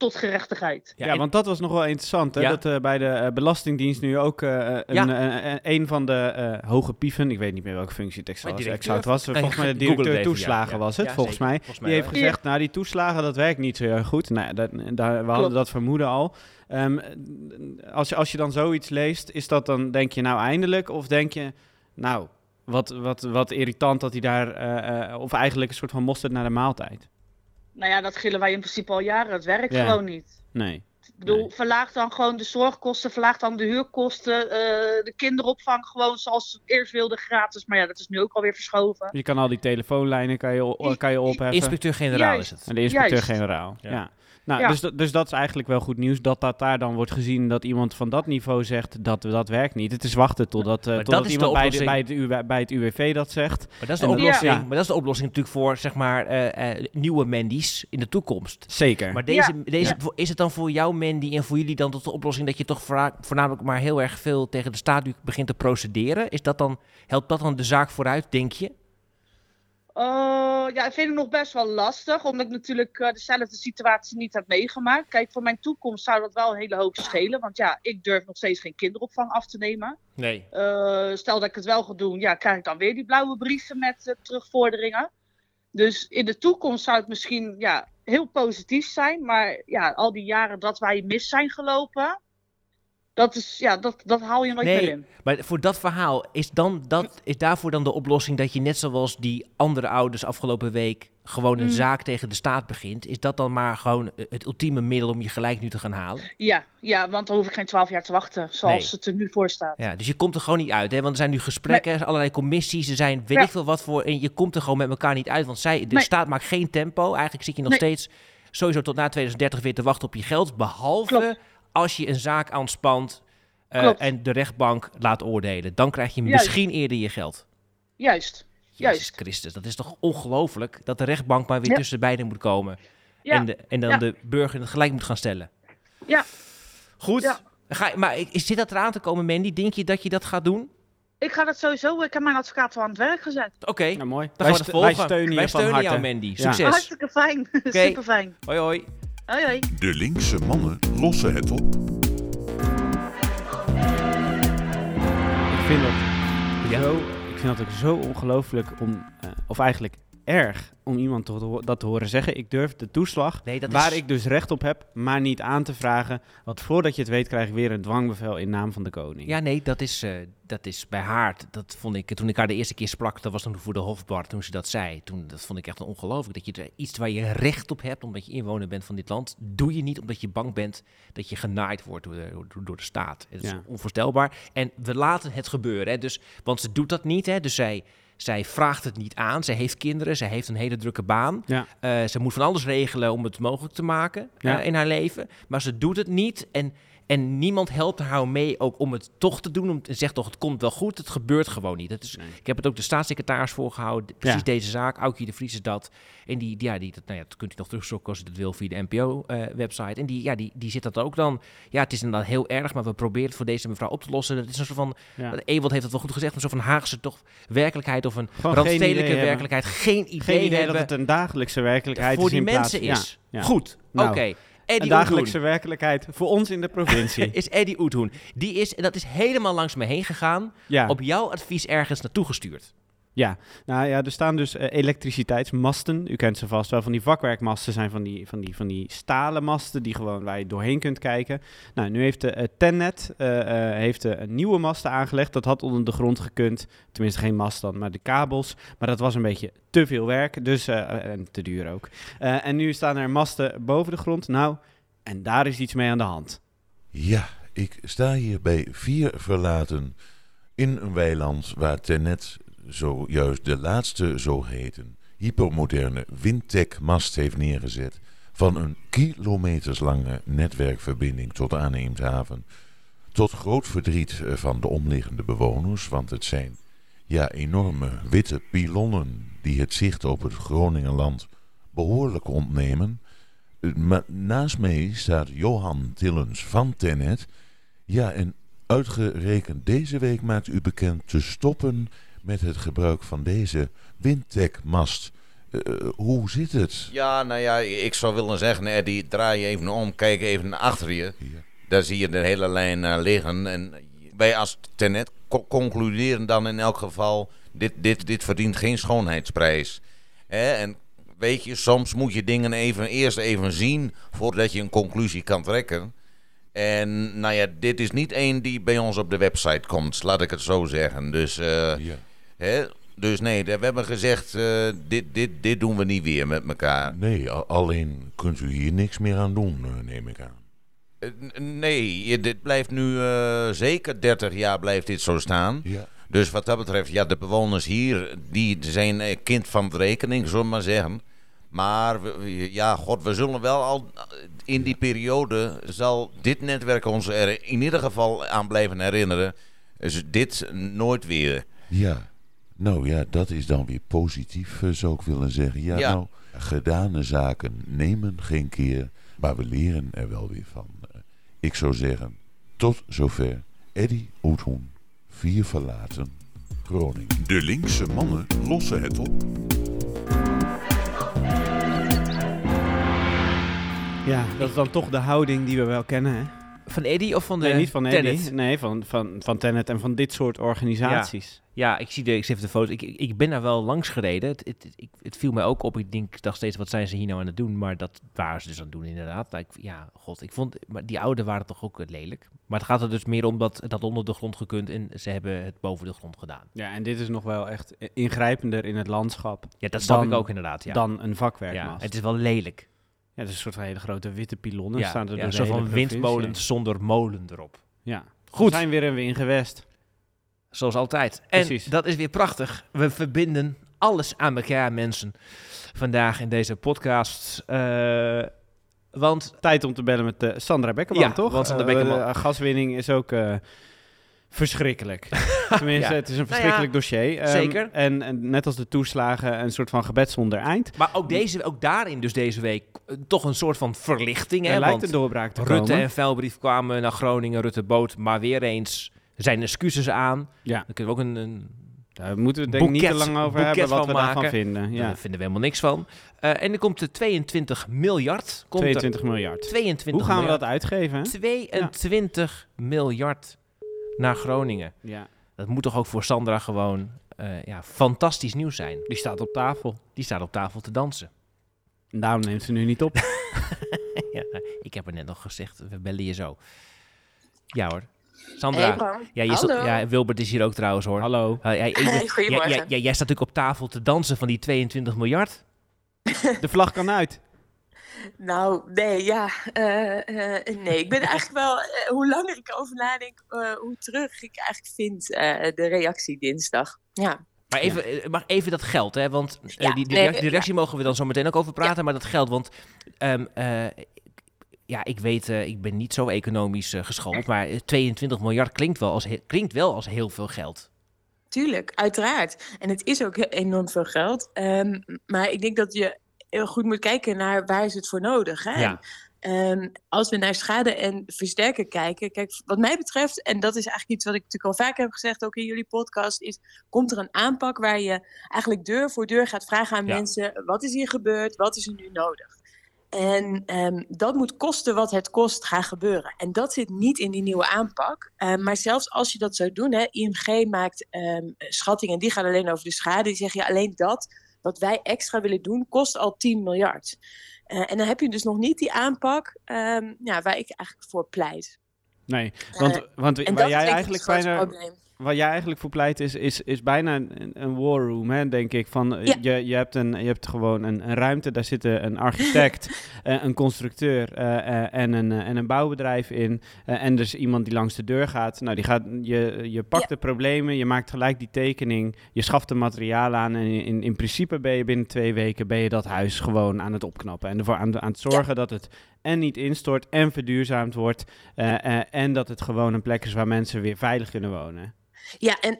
tot gerechtigheid. Ja, en- want dat was nog wel interessant. Hè? Ja. Dat eh, bij de eh, Belastingdienst nu ook eh, een, Ja. een van de eh, hoge pieven, ik weet niet meer welke functie het exact Maar was, directeur exact was. Volgens mij de *laughs* directeur even, toeslagen Ja. was het, Ja, volgens mij. Volgens mij die heeft gezegd, nou die toeslagen, dat werkt niet zo heel goed. Nou dat, daar, we hadden Klopt. dat vermoeden al. Ehm, als, je, als je dan zoiets leest, is dat dan, denk je nou eindelijk? Of denk je, nou, wat, wat, wat irritant dat hij daar, of eigenlijk een soort van mosterd naar de maaltijd. Nou ja, dat gillen wij in principe al jaren. Het werkt Ja. gewoon niet. Nee. Ik bedoel, Nee. verlaag dan gewoon de zorgkosten, verlaag dan de huurkosten, eh, de kinderopvang gewoon zoals ze eerst wilden gratis. Maar ja, dat is nu ook alweer verschoven. Je kan al die telefoonlijnen kan je, kan je opheffen. Inspecteur-generaal is het. En de inspecteur-generaal. Ja. Nou, Ja. Dus, dat- dus dat is eigenlijk wel goed nieuws dat dat daar dan wordt gezien dat iemand van dat niveau zegt dat dat werkt niet. Het is wachten totdat, eh dat totdat is de iemand bij, de, bij, het UW bij het UWV dat zegt. Maar dat is de En oplossing. Ja. Maar dat is de oplossing natuurlijk voor zeg maar eh, eh, nieuwe Mandy's in de toekomst. Zeker. Maar deze, Ja. deze, is het dan voor jou, Mandy, en voor jullie dan tot de oplossing dat je toch voorna- voornamelijk maar heel erg veel tegen de staat begint te procederen? Is dat dan, helpt dat dan de zaak vooruit, denk je? Oh, ja, ik vind het nog best wel lastig, omdat ik natuurlijk eh, dezelfde situatie niet heb meegemaakt. Kijk, voor mijn toekomst zou dat wel een hele hoop schelen, want ja, ik durf nog steeds geen kinderopvang af te nemen. Nee. Eh, stel dat ik het wel ga doen, ja, krijg ik dan weer die blauwe brieven met eh, terugvorderingen. Dus in de toekomst zou het misschien ja, heel positief zijn, maar ja, al die jaren dat wij mis zijn gelopen, dat, is, ja, dat, dat haal je nooit Nee. meer in. Maar voor dat verhaal, is, dan, dat, is daarvoor dan de oplossing dat je net zoals die andere ouders afgelopen week gewoon een Mm. zaak tegen de staat begint? Is dat dan maar gewoon eh, het ultieme middel om je gelijk nu te gaan halen? Ja, ja, want dan hoef ik geen twaalf jaar te wachten, zoals Nee. het er nu voor staat. Ja, dus je komt er gewoon niet uit, hè? Want er zijn nu gesprekken, allerlei commissies, er zijn weet Ja. ik veel wat voor. En je komt er gewoon met elkaar niet uit, want zij, de staat maakt geen tempo. Eigenlijk zit je nog steeds sowieso tot na 2030 weer te wachten op je geld. Behalve Klopt. Als je een zaak aanspant eh, en de rechtbank laat oordelen. Dan krijg je Juist. misschien eerder je geld. Juist, Jezus Juist. Christus, dat is toch ongelooflijk dat de rechtbank maar weer Ja. tussen beiden moet komen. ja. En, de, en dan Ja. de burger het gelijk moet gaan stellen. Ja. Goed. Ja. Ga, maar is zit dat eraan te komen, Mandy? Denk je dat je dat gaat doen? Ik ga dat sowieso, ik heb mijn advocaat al aan het werk gezet. Oké, Nou, mooi. dan wij, gaan we st- dat wij volgen. steunen je Wij van steunen harte. jou, Mandy. Ja. Succes. Hartstikke fijn, *laughs* super fijn. Hoi, hoi. Hoi hoi. De linkse mannen lossen het op. Ik vind dat, zo, ik vind dat ook zo ongelooflijk om, eh, of eigenlijk erg, om iemand te dat te horen zeggen. Ik durf de toeslag, Nee, waar is... ik dus recht op heb, maar niet aan te vragen. Want voordat je het weet, krijg ik weer een dwangbevel in naam van de koning. Ja, nee, dat is, eh, dat is bij haar. Dat vond ik, toen ik haar de eerste keer sprak, dat was toen voor de Hofbar, toen ze dat zei. Toen, dat vond ik echt ongelooflijk. Dat je iets waar je recht op hebt, omdat je inwoner bent van dit land, doe je niet omdat je bang bent dat je genaaid wordt door de, door, door de staat. Het is Ja. onvoorstelbaar. En we laten het gebeuren. Hè. Dus, want ze doet dat niet. Hè. Dus zij, zij vraagt het niet aan. Zij heeft kinderen, zij heeft een hele drukke baan. Ja. Eh, ze moet van alles regelen om het mogelijk te maken Ja. eh, in haar leven. Maar ze doet het niet. En, en niemand helpt haar mee ook om het toch te doen. Om, en zegt toch, het komt wel goed. Het gebeurt gewoon niet. Het is, Nee. Ik heb het ook de staatssecretaris voorgehouden. Precies Ja. deze zaak. Aukje de Vries is dat. En die, die- ja, die, dat, nou ja, dat kunt u nog terugzoeken als u dat wil via de NPO-website. en die, ja, die, die zit dat ook dan. Ja, het is inderdaad heel erg, maar we proberen het voor deze mevrouw op te lossen. Dat is een soort van, Ja. Ewald heeft het wel goed gezegd, een soort van Haagse toch werkelijkheid of een Gewoon geen randstedelijke idee werkelijkheid. Geen idee, Geen idee hebben dat het een dagelijkse werkelijkheid voor is. die plaats- mensen Ja, is. Goed, Nou, Een Eddie dagelijkse werkelijkheid voor ons in de provincie. *laughs* is Eddie Oethoen. Die is, en dat is helemaal langs me heen gegaan, ja. op jouw advies ergens naartoe gestuurd. Ja, nou ja, er staan dus eh, elektriciteitsmasten. U kent ze vast wel. Van die vakwerkmasten zijn van die, van die, van die stalen masten die gewoon waar je doorheen kunt kijken. Nou, nu heeft de eh, Tennet eh, heeft, een nieuwe masten aangelegd. Dat had onder de grond gekund. Tenminste, geen mast dan, maar de kabels. Maar dat was een beetje te veel werk, dus, en te duur ook. En nu staan er masten boven de grond. Nou, en daar is iets mee aan de hand. Ja, ik sta hier bij vier verlaten in een weiland waar Tenet zojuist de laatste zogeheten hypermoderne Windtech-mast heeft neergezet van een kilometerslange netwerkverbinding tot aan Eemshaven. Tot groot verdriet eh, van de omliggende bewoners, want het zijn ja, enorme witte pilonnen die het zicht op het Groningenland behoorlijk ontnemen. Eh, Maar naast mij staat Johan Tillens van Tenet. Ja, en uitgerekend deze week maakt u bekend te stoppen met het gebruik van deze Windtech-mast. Eh, eh, hoe zit het? Ja, nou ja, ik zou willen zeggen, Eddie, draai je even om, kijk even naar achter je. Ja. Daar zie je de hele lijn eh, liggen. En wij als Tenet co- concluderen dan in elk geval, dit, dit, dit verdient geen schoonheidsprijs. Hè? En weet je, soms moet je dingen even, eerst even zien voordat je een conclusie kan trekken. En nou ja, dit is niet één die bij ons op de website komt, laat ik het zo zeggen. Dus Ja. Hè? Dus nee, we hebben gezegd, eh, dit, dit, dit doen we niet weer met elkaar. Nee, alleen kunt u hier niks meer aan doen, eh, neem ik aan. Eh, Nee, dit blijft nu zeker 30 jaar blijft dit zo staan. Ja. Dus wat dat betreft, ja, de bewoners hier, die zijn kind van de rekening, zullen we maar zeggen. Maar we- ja, god, we zullen wel al in die periode zal dit netwerk ons er in ieder geval aan blijven herinneren. Dus dit nooit weer. Ja, nou ja, dat is dan weer positief, eh, zou ik willen zeggen. Ja, Ja. nou, gedane zaken nemen geen keer, maar we leren er wel weer van. Eh, Ik zou zeggen, tot zover. Eddy Oethoen, vier verlaten, Groningen. De linkse mannen lossen het op. Ja, dat is dan toch de houding die we wel kennen, hè? Van Eddy of van de Nee, niet van Eddy. Tenet? Nee, van, van, van Tenet en van dit soort organisaties. Ja, ik zie de, ik zie de foto. Ik, ik, ik ben daar wel langs gereden. Het, het, het, ik- het viel mij ook op. Ik denk dacht steeds, wat zijn ze hier nou aan het doen? Maar dat waren ze dus aan het doen, inderdaad. Ik, ja, god, ik vond, maar die oude waren toch ook eh, lelijk. Maar het gaat er dus meer om dat dat onder de grond gekund en ze hebben het boven de grond gedaan. Ja, en dit is nog wel echt ingrijpender in het landschap Ja, dat snap Dan- ik ook inderdaad. Ja. dan een ja, vakwerkmast. het is wel lelijk. Het is een soort van hele grote witte pilonnen. Ja, staan er ja, door soort hele van windmolens zonder molen erop. Ja. Goed. We zijn weer een in gewest. Zoals altijd. En Precies. dat is weer prachtig. We verbinden alles aan elkaar, mensen. Vandaag in deze podcast. Eh, want Tijd om te bellen met eh, Sandra Bekkerman, Ja, toch? want Sandra Eh, Bekkerman- gaswinning is ook verschrikkelijk. *laughs* Tenminste, Ja. het is een Nou ja, verschrikkelijk dossier. Ehm, zeker. En, en net als de toeslagen, een soort van gebed zonder eind. Maar ook, deze, ook daarin dus deze week eh, toch een soort van verlichting. Hè? Er lijkt Want een doorbraak te Rutte komen. en Velbrief kwamen naar Groningen, Rutte boot, maar weer eens zijn excuses aan. Ja. Dan kunnen we ook een, een Daar moeten we het denk ik niet te lang over hebben wat we daarvan vinden. Ja. Daar vinden we helemaal niks van. Eh, en er komt de 22 miljard. Komt 22 er, miljard. 22 Hoe gaan we dat uitgeven? hè? 22 miljard naar Groningen. Ja. Dat moet toch ook voor Sandra gewoon eh, ja, fantastisch nieuws zijn. Die staat op tafel. Die staat op tafel te dansen. En daarom neemt ze nu niet op. *laughs* ja, ik heb er net nog gezegd, we bellen je zo. Ja hoor. Sandra. ja, je ja, Wilbert is hier ook trouwens hoor. Hallo. Uh, jij, *laughs* jij- Goedemorgen. jij- jij- jij staat natuurlijk op tafel te dansen van die 22 miljard. *laughs* De vlag kan uit. Nou, nee, ja. eh, eh, nee, ik ben eigenlijk wel, eh, hoe langer ik over nadenk, eh, hoe terug ik eigenlijk vind eh, de reactie dinsdag. Ja. Maar even, maar even dat geld, hè? Want Ja, die, die, nee, reactie, die reactie mogen we dan zo meteen ook over praten. Maar dat geld, want ehm, eh, ja, ik weet, ik ben niet zo economisch geschoold. Maar eh, 22 miljard klinkt wel, als, he- klinkt wel als heel veel geld. Tuurlijk, uiteraard. En het is ook enorm veel geld. Ehm, maar ik denk dat je heel goed moet kijken naar waar is het voor nodig. Hè? Ja. Ehm, als we naar schade en versterken kijken, kijk, wat mij betreft, en dat is eigenlijk iets wat ik natuurlijk al vaker heb gezegd, ook in jullie podcast, is: komt er een aanpak waar je eigenlijk deur voor deur gaat vragen aan Ja. mensen: wat is hier gebeurd, wat is er nu nodig? En ehm, dat moet kosten wat het kost gaan gebeuren. En dat zit niet in die nieuwe aanpak. Ehm, maar zelfs als je dat zou doen, hè, IMG maakt schattingen, die gaan alleen over de schade. Die zeggen ja, alleen dat wat wij extra willen doen, kost al 10 miljard. Eh, en dan heb je dus nog niet die aanpak ehm, ja, waar ik eigenlijk voor pleit. Nee, want, Eh, want En waar jij eigenlijk bijna, waar jij eigenlijk voor pleit is, is, is bijna een, een war room, hè, denk ik. Van, eh, Ja. je, je, hebt een, je hebt gewoon een, een ruimte, daar zitten een architect, *laughs* eh, een constructeur eh, eh, en, een, eh, en een bouwbedrijf in. eh, en dus iemand die langs de deur gaat. Nou, die gaat je, je pakt Ja. de problemen, je maakt gelijk die tekening, je schaft de materiaal aan. En in, in principe ben je binnen twee weken ben je dat huis gewoon aan het opknappen. En ervoor aan, aan het zorgen dat het en niet instort en verduurzaamd wordt. eh, eh, en dat het gewoon een plek is waar mensen weer veilig kunnen wonen. Ja, en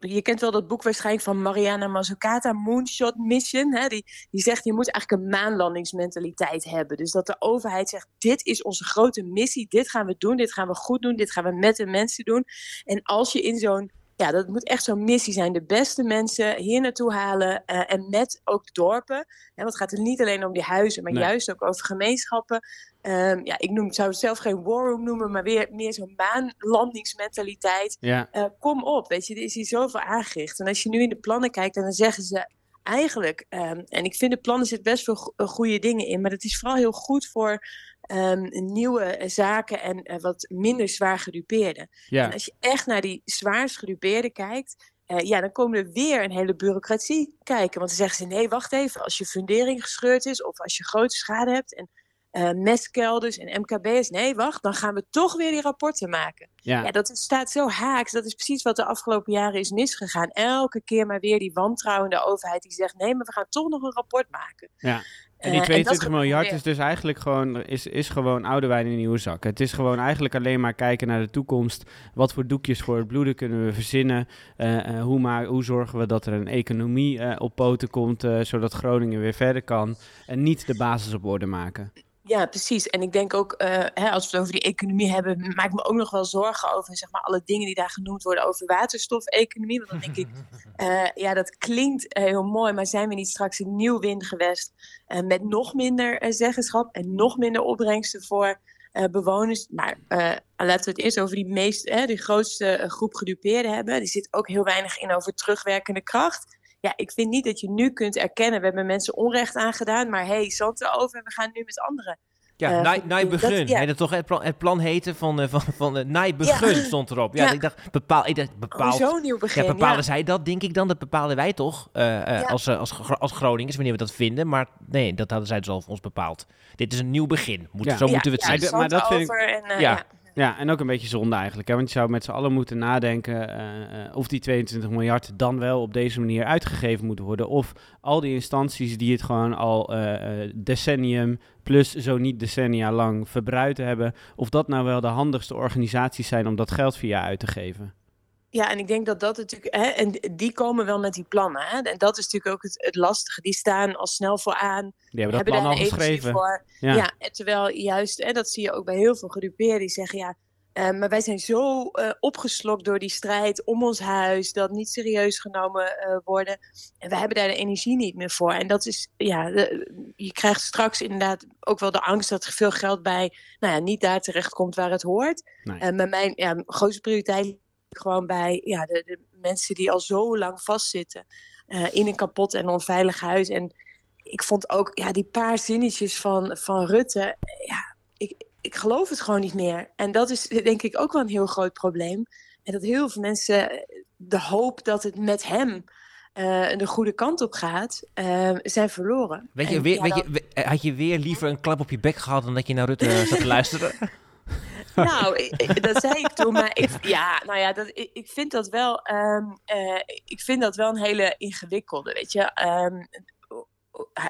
je kent wel dat boek waarschijnlijk van Mariana Mazzucata, Moonshot Mission. Hè? Die, die zegt, je moet eigenlijk een maanlandingsmentaliteit hebben. Dus dat de overheid zegt, dit is onze grote missie, dit gaan we doen, dit gaan we goed doen, dit gaan we met de mensen doen. En als je in zo'n, ja, dat moet echt zo'n missie zijn, de beste mensen hier naartoe halen eh, en met ook dorpen. Hè, want het gaat er niet alleen om die huizen, maar Nee. juist ook over gemeenschappen. Ehm, ja, ik noem, zou het zelf geen war room noemen, maar weer meer zo'n maanlandingsmentaliteit. Ja. Eh, kom op, weet je, er is hier zoveel aangericht. En als je nu in de plannen kijkt, en dan zeggen ze eigenlijk, ehm, en ik vind de plannen zitten best veel go- eh, goede dingen in, maar het is vooral heel goed voor ehm, nieuwe eh, zaken en eh, wat minder zwaar gedupeerden. Ja. En als je echt naar die zwaarst gedupeerden kijkt, eh, ja, dan komen er weer een hele bureaucratie kijken. Want dan zeggen ze, nee, wacht even, als je fundering gescheurd is of als je grote schade hebt en eh mestkelders en MKB's, nee, wacht, dan gaan we toch weer die rapporten maken. Ja. Ja, dat staat zo haaks. Dat is precies wat de afgelopen jaren is misgegaan. Elke keer maar weer die wantrouwende overheid die zegt, nee, maar we gaan toch nog een rapport maken. Ja. En Eh, die dat 22 gebeurt miljard is dus eigenlijk gewoon, is, is gewoon oude wijn in nieuwe zakken. Het is gewoon eigenlijk alleen maar kijken naar de toekomst. Wat voor doekjes voor het bloeden kunnen we verzinnen? Eh, eh, hoe, ma- hoe zorgen we dat er een economie eh, op poten komt, eh, zodat Groningen weer verder kan? En niet de basis op orde maken. Ja, precies. En ik denk ook, eh, hè, als we het over die economie hebben, maak ik me ook nog wel zorgen over zeg maar, alle dingen die daar genoemd worden over waterstofeconomie. Want dan denk ik, *laughs* eh, ja, dat klinkt eh, heel mooi, maar zijn we niet straks een nieuw windgewest eh, met nog minder zeggenschap en nog minder opbrengsten voor bewoners? Maar laten we het eerst over die, meest, die grootste groep gedupeerden hebben. Die zit ook heel weinig in over terugwerkende kracht. Ja, ik vind niet dat je nu kunt erkennen, we hebben mensen onrecht aangedaan, maar hey, zand erover en we gaan nu met anderen. Ja, doen. Dat- begun. ja. Toch het plan, het plan heette van, eh, van, van eh, naai begun Ja. stond erop. Ja, Ja. ik dacht, bepaal, ik dacht, bepaald, Oh, zo'n nieuw begin, Ja, bepalen ja. zij dat, denk ik dan. Dat bepalen wij toch eh, eh, Ja. als, als, als Groningers, wanneer we dat vinden. Maar nee, dat hadden zij dus al voor ons bepaald. Dit is een nieuw begin. Moet, Ja. Zo Ja, moeten we het ja, zien. maar dat vind ik- over en, ja. Ja. En ook een beetje zonde eigenlijk. Hè? Want je zou met z'n allen moeten nadenken eh, eh, of die 22 miljard dan wel op deze manier uitgegeven moeten worden. Of al die instanties die het gewoon al eh, decennium plus zo niet decennia lang verbruikt hebben. Of dat nou wel de handigste organisaties zijn om dat geld via uit te geven. Ja, en ik denk dat dat natuurlijk, hè, en die komen wel met die plannen. Hè, en dat is natuurlijk ook het, het lastige. Die staan al snel vooraan. Die hebben dat plan daar al de energie geschreven. Voor. Ja. Terwijl juist, hè, dat zie je ook bij heel veel gedupeerden, die zeggen ja. eh, maar wij zijn zo eh, opgeslokt door die strijd om ons huis, dat niet serieus genomen eh, worden. En we hebben daar de energie niet meer voor. En dat is, ja, de- je krijgt straks inderdaad ook wel de angst dat er veel geld bij, nou ja, niet daar terecht komt waar het hoort. Nee. Maar mijn ja, grootste prioriteit gewoon bij ja, de, de mensen die al zo lang vastzitten eh, in een kapot en onveilig huis. En ik vond ook ja, die paar zinnetjes van, van Rutte, ja, ik, ik geloof het gewoon niet meer. En dat is denk ik ook wel een heel groot probleem. En dat heel veel mensen de hoop dat het met hem eh, de goede kant op gaat, eh, zijn verloren. Weet je, En weer, ja, weet dan- je, had je weer liever een klap op je bek gehad dan dat je naar Rutte zat te luisteren? *laughs* Nou, dat zei ik toen, maar ik, ja, nou ja, dat, ik, ik vind dat wel, ehm, eh, ik vind dat wel een hele ingewikkelde, weet je. Ehm,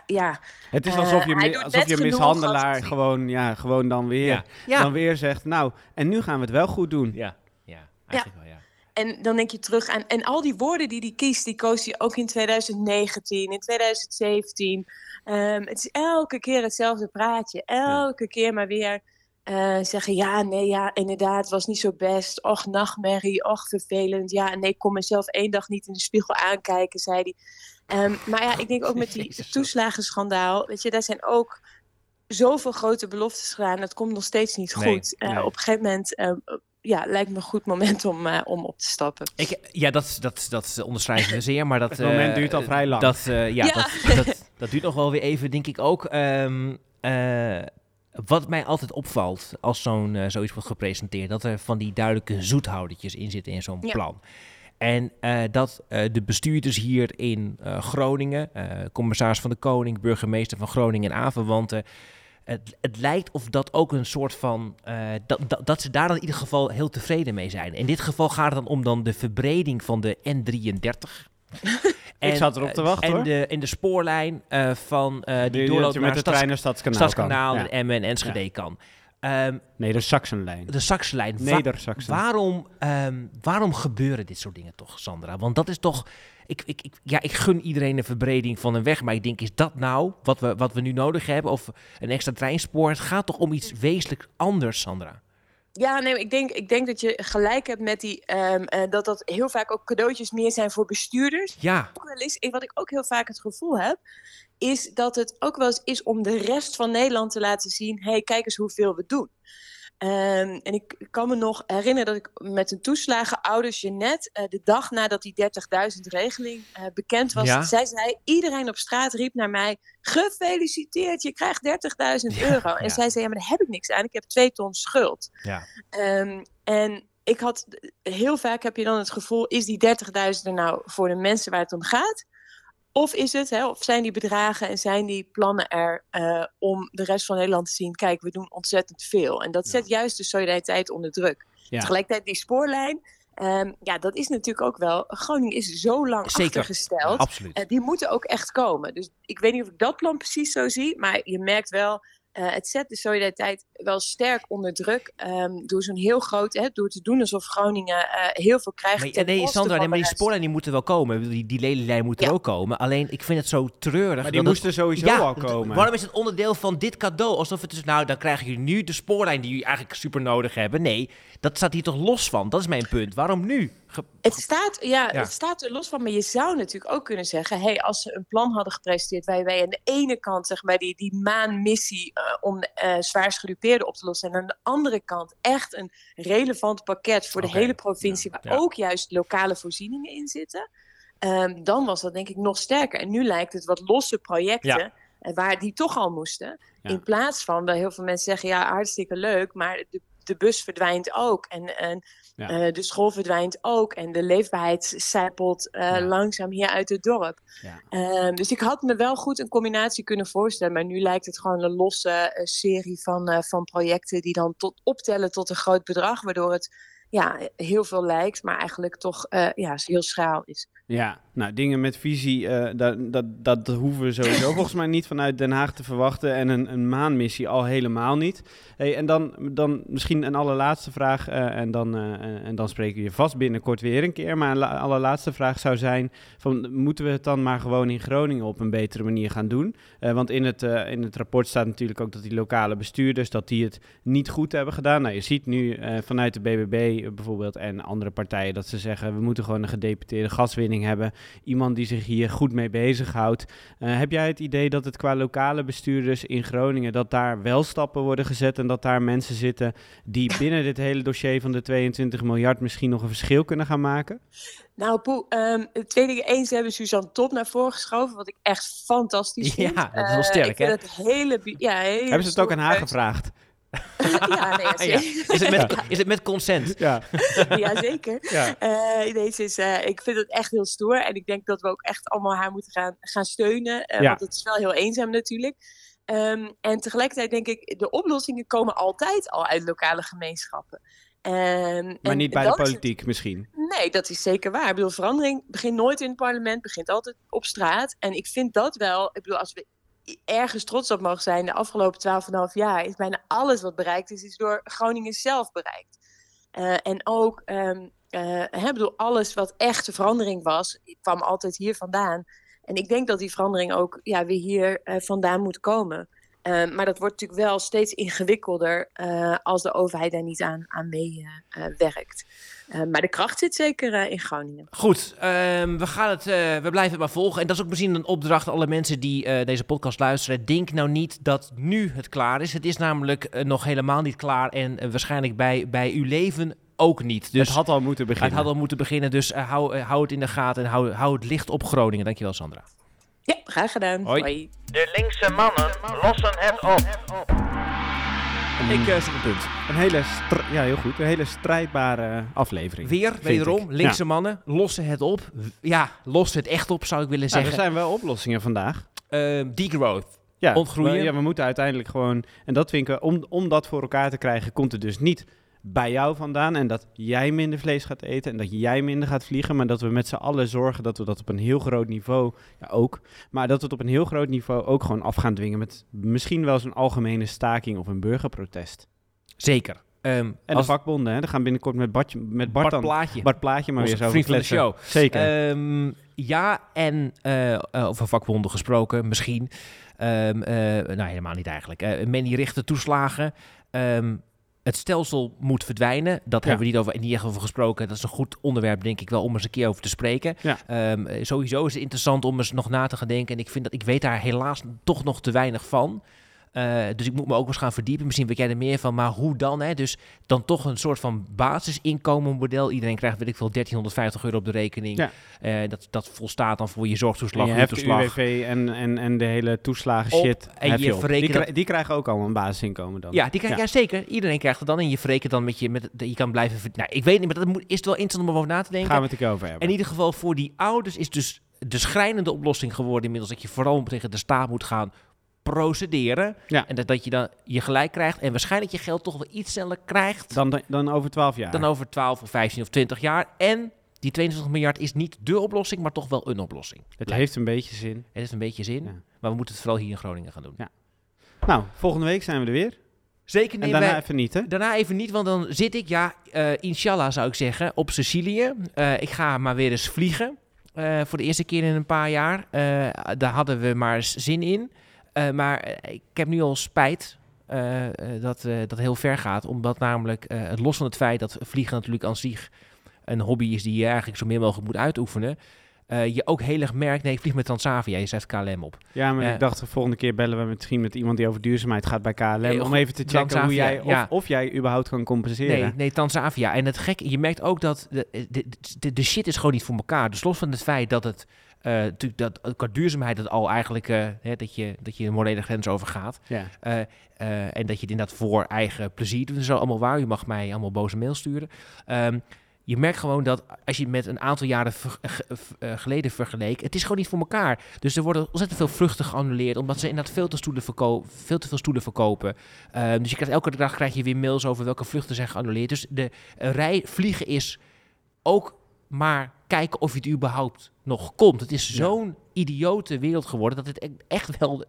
ja. Het is alsof je, doet alsof je mishandelaar gewoon, ja, gewoon dan, weer, Ja. Ja. dan weer zegt, nou, en nu gaan we het wel goed doen. Ja, ja eigenlijk wel, ja. En dan denk je terug aan, en al die woorden die hij kiest, die koos hij ook in 2019, in 2017. Ehm, het is elke keer hetzelfde praatje, elke keer maar weer eh, zeggen, ja, nee, ja, inderdaad, was niet zo best. Och, nachtmerrie, och, vervelend. Ja, nee, ik kon mezelf één dag niet in de spiegel aankijken, zei hij. Ehm, maar ja, ik denk ook met die *laughs* toeslagenschandaal, weet je, daar zijn ook zoveel grote beloftes gedaan. Dat komt nog steeds niet Nee, goed. Eh, nee. Op een gegeven moment, ehm, ja, lijkt me een goed moment om, eh, om op te stappen. Ik, ja, dat, dat, dat onderschrijven we *laughs* zeer, maar dat... Het moment duurt al vrij lang. Dat, eh, ja, Ja. Dat, dat, dat duurt nog wel weer even, denk ik ook. Ehm, eh, wat mij altijd opvalt als zo'n eh, zoiets wordt gepresenteerd, dat er van die duidelijke zoethoudertjes in zitten in zo'n Ja. plan. En eh, dat eh, de bestuurders hier in Groningen, commissaris van de Koning, burgemeester van Groningen en aanverwanten, het, het lijkt of dat ook een soort van. dat, dat, dat ze daar dan in ieder geval heel tevreden mee zijn. In dit geval gaat het dan om dan de verbreding van de N33. *laughs* Ik zat erop te wachten, en hoor. De, en de spoorlijn eh, van eh, die doorloopt met de trein naar Stadskanaal Stadskanaal kan. en Ja. Emmen en Enschede Ja. kan. Ehm, Nee, de Saxenlijn. de Saxenlijn. Wa- Neder-Saxen. waarom, ehm, waarom gebeuren dit soort dingen toch, Sandra? Want dat is toch... Ik, ik, ik, ja, ik gun iedereen een verbreding van een weg. Maar ik denk, is dat nou wat we, wat we nu nodig hebben? Of een extra treinspoor? Het gaat toch om iets wezenlijk anders, Sandra? Ja, nee, ik denk, ik denk dat je gelijk hebt met die, ehm, eh, dat dat heel vaak ook cadeautjes meer zijn voor bestuurders. Ja. Ook wel eens, wat ik ook heel vaak het gevoel heb, is dat het ook wel eens is om de rest van Nederland te laten zien, hé, hey, kijk eens hoeveel we doen. Ehm, en ik kan me nog herinneren dat ik met een toeslagen oude Jeannette, eh, de dag nadat die 30.000 regeling eh, bekend was, Ja. zij zei, iedereen op straat riep naar mij, gefeliciteerd, je krijgt 30.000 euro. En ja. zij zei, ja, maar daar heb ik niks aan, ik heb twee ton schuld. Ja. Ehm, en ik had heel vaak heb je dan het gevoel, is die 30.000 er nou voor de mensen waar het om gaat? Of is het, hè, of zijn die bedragen en zijn die plannen er uh, om de rest van Nederland te zien, kijk, we doen ontzettend veel. En dat zet juist de solidariteit onder druk. Ja. Tegelijkertijd die spoorlijn, um, ja, dat is natuurlijk ook wel, Groningen is zo lang Zeker. achtergesteld. Absoluut. Uh, die moeten ook echt komen. Dus ik weet niet of ik dat plan precies zo zie, maar je merkt wel, uh, het zet de solidariteit wel sterk onder druk. Um, door zo'n heel groot, hè, door te doen alsof Groningen uh, heel veel krijgt. Maar, ten nee, koste Sandra, van nee, maar de die spoorlijn die moeten wel komen. Die, die moet er ook komen. Alleen, ik vind het zo treurig. Maar die moesten het- sowieso ja, al komen. Waarom is het onderdeel van dit cadeau? Alsof het is, nou, dan krijgen jullie nu de spoorlijn die jullie eigenlijk super nodig hebben. Nee, dat staat hier toch los van? Dat is mijn punt. Waarom nu? Het staat, ja, Ja. het staat er los van, maar je zou natuurlijk ook kunnen zeggen: hey, als ze een plan hadden gepresenteerd waar wij aan de ene kant zeg maar, die, die maanmissie eh, om eh zwaar gedupeerden op te lossen, en aan de andere kant echt een relevant pakket voor de hele provincie, waar ja. ook juist lokale voorzieningen in zitten, ehm, dan was dat denk ik nog sterker. En nu lijkt het wat losse projecten. Ja. eh, Waar die toch al moesten. In plaats van dat heel veel mensen zeggen: ja, hartstikke leuk, maar de, de bus verdwijnt ook. En, en Ja. eh, de school verdwijnt ook. En de leefbaarheid zijpelt eh, Ja. langzaam hier uit het dorp. Ja. Ehm, dus ik had me wel goed een combinatie kunnen voorstellen. Maar nu lijkt het gewoon een losse eh, serie van, van projecten die dan tot, optellen tot een groot bedrag. Waardoor het ja, heel veel lijkt, maar eigenlijk toch ja, heel schraal is. Ja, nou, dingen met visie, eh, dat, dat, dat hoeven we sowieso *coughs* volgens mij niet vanuit Den Haag te verwachten. En een, een maanmissie al helemaal niet. Hey, en dan, dan misschien een allerlaatste vraag. eh, en, dan, eh, en- dan spreken we je vast binnenkort weer een keer. Maar een la- allerlaatste vraag zou zijn: van, moeten we het dan maar gewoon in Groningen op een betere manier gaan doen? Want in het, in het rapport staat natuurlijk ook dat die lokale bestuurders dat die het niet goed hebben gedaan. Nou, je ziet nu vanuit de BBB bijvoorbeeld en andere partijen dat ze zeggen: we moeten gewoon een gedeputeerde gaswinning hebben. Iemand die zich hier goed mee bezighoudt. Eh heb jij het idee dat het qua lokale bestuurders in Groningen, dat daar wel stappen worden gezet en dat daar mensen zitten die *laughs* binnen dit hele dossier van de 22 miljard misschien nog een verschil kunnen gaan maken? Nou, Poe, ehm, twee dingen. Eén, ze hebben Suzanne Top naar voren geschoven, wat ik echt fantastisch *laughs* vind. Ja, dat is wel Eh, sterk, hè? Het hele, bi- ja, hele Hebben ze het ook aan haar gevraagd? Ja, nee, ja, *laughs* ja. zeker. Is, het met, is het met consent? Ja. ja, zeker. Ja. Eh, nee, is, eh, ik vind het echt heel stoer. En ik denk dat we ook echt allemaal haar moeten gaan, gaan steunen. eh, Ja. Want het is wel heel eenzaam natuurlijk. Ehm, en tegelijkertijd denk ik, de oplossingen komen altijd al uit lokale gemeenschappen. Ehm, Maar en niet bij de het- politiek misschien. Nee, dat is zeker waar. Ik bedoel, verandering begint nooit in het parlement, begint altijd op straat. En ik vind dat wel, ik bedoel, als we ergens trots op mogen zijn, de afgelopen 12,5 jaar is bijna alles wat bereikt is, is door Groningen zelf bereikt. Eh, en ook, ehm eh, hè, bedoel, alles wat echte verandering was, kwam altijd hier vandaan. En ik denk dat die verandering ook ja, weer hier eh, vandaan moet komen. Eh, maar dat wordt natuurlijk wel steeds ingewikkelder als de overheid daar niet aan, aan mee werkt. Eh, maar de kracht zit zeker eh, in Groningen. Goed, ehm, we, gaan het, eh, we blijven het maar volgen. En dat is ook misschien een opdracht aan alle mensen die eh, deze podcast luisteren. Denk nou niet dat nu het klaar is. Het is namelijk nog helemaal niet klaar. En waarschijnlijk bij, bij uw leven ook niet. Dus het had al moeten beginnen. Het had al moeten beginnen. Dus hou, hou het in de gaten en hou, hou het licht op Groningen. Dankjewel, Sandra. Ja, graag gedaan. Hoi. De linkse mannen lossen het op. Ik eh, zet een punt. Een hele, ja, heel goed. Een hele strijdbare aflevering. Weer, wederom, ik. linkse Ja. mannen, lossen het op. Ja, lossen het echt op, zou ik willen Nou, er zeggen. zijn wel oplossingen vandaag. Ehm, degrowth. Ja, Ontgroeien. we, ja, we moeten uiteindelijk gewoon... En dat vind ik, om, om dat voor elkaar te krijgen, komt het dus niet bij jou vandaan. En dat jij minder vlees gaat eten en dat jij minder gaat vliegen. Maar dat we met z'n allen zorgen dat we dat op een heel groot niveau... Ja, ook. Maar dat we het op een heel groot niveau ook gewoon af gaan dwingen... met misschien wel zo'n algemene staking of een burgerprotest. Zeker. Ehm, En de vakbonden, hè. Dan gaan binnenkort met, Bartje, met Bart, Bart Plaatje. Bart Plaatje maar Onze weer zo vriend van de show. Zeker. Ehm, ja, en eh, eh, over vakbonden gesproken, misschien. Ehm, eh, nou, helemaal niet eigenlijk. Uh, Manny Richter toeslagen. Ehm, het stelsel moet verdwijnen. Dat hebben we niet, over, niet echt over gesproken. Dat is een goed onderwerp, denk ik wel, om eens een keer over te spreken. Ja. Ehm, eh, sowieso is het interessant om eens nog na te gaan denken. En ik vind dat ik weet daar helaas toch nog te weinig van. Eh, dus ik moet me ook eens gaan verdiepen. Misschien weet jij er meer van, maar hoe dan? Hè? Dus dan toch een soort van basisinkomenmodel. Iedereen krijgt, weet ik veel, 1350 euro op de rekening. Ja. Eh, dat, dat volstaat dan voor je zorgtoeslag, En je huurtoeslag. UWV en, en, en de hele toeslagen shit. en heb je verrekent die, die krijgen ook al een basisinkomen dan. Ja, die krijg, ja. zeker. Iedereen krijgt het dan. En je verrekent dan met je... Met, je kan blijven... Nou, ik weet niet, maar dat moet, is het wel interessant om over na te denken. Gaan we het over hebben. In ieder geval voor die ouders is dus de schrijnende oplossing geworden inmiddels... dat je vooral tegen de staat moet gaan procederen. Ja. En dat, dat je dan je gelijk krijgt. En waarschijnlijk je geld toch wel iets sneller krijgt... Dan, dan over 12 jaar. dan over 12 of 15 of 20 jaar. En die 22 miljard is niet dé oplossing, maar toch wel een oplossing. het heeft een beetje zin. Het heeft een beetje zin. Ja. Maar we moeten het vooral hier in Groningen gaan doen. Ja. Nou, volgende week zijn we er weer. Zeker En nemen daarna wij- even niet, hè? Daarna even niet, want dan zit ik, ja, eh, inshallah zou ik zeggen, op Sicilië. Eh, ik ga maar weer eens vliegen. eh, voor de eerste keer in een paar jaar. Daar hadden we maar eens zin in. Eh, maar eh, ik heb nu al spijt eh, dat dat heel ver gaat. Omdat namelijk, het los van het feit dat vliegen natuurlijk aan zich een hobby is die je eigenlijk zo meer mogelijk moet uitoefenen. je ook heel erg merkt, nee, ik vlieg met Transavia, je zet KLM op. Ja, maar ik dacht de volgende keer bellen we misschien met iemand die over duurzaamheid gaat bij KLM. Nee, om even te checken hoe jij, of, ja. of jij überhaupt kan compenseren. Nee, nee, Transavia. En het gekke, je merkt ook dat de, de, de, de shit is gewoon niet voor elkaar. Dus los van het feit dat het natuurlijk dat qua duurzaamheid het al eigenlijk eh, hè, dat je dat je een morele grens overgaat. Ja. Eh, eh, en dat je het inderdaad voor eigen plezier doet zo allemaal waar. Je mag mij allemaal boze mail sturen. Ehm, je merkt gewoon dat als je het met een aantal jaren ver- ge- eh, geleden vergeleek, het is gewoon niet voor elkaar. Dus er worden ontzettend veel vluchten geannuleerd, omdat ze inderdaad veel te, stoelen verko- veel, te veel stoelen verkopen. Ehm, dus je krijgt, elke dag krijg je weer mails over welke vluchten zijn geannuleerd. Dus de eh, rij vliegen is ook maar kijken of het überhaupt nog komt. Het is Ja. zo'n idiote wereld geworden dat het e- echt wel...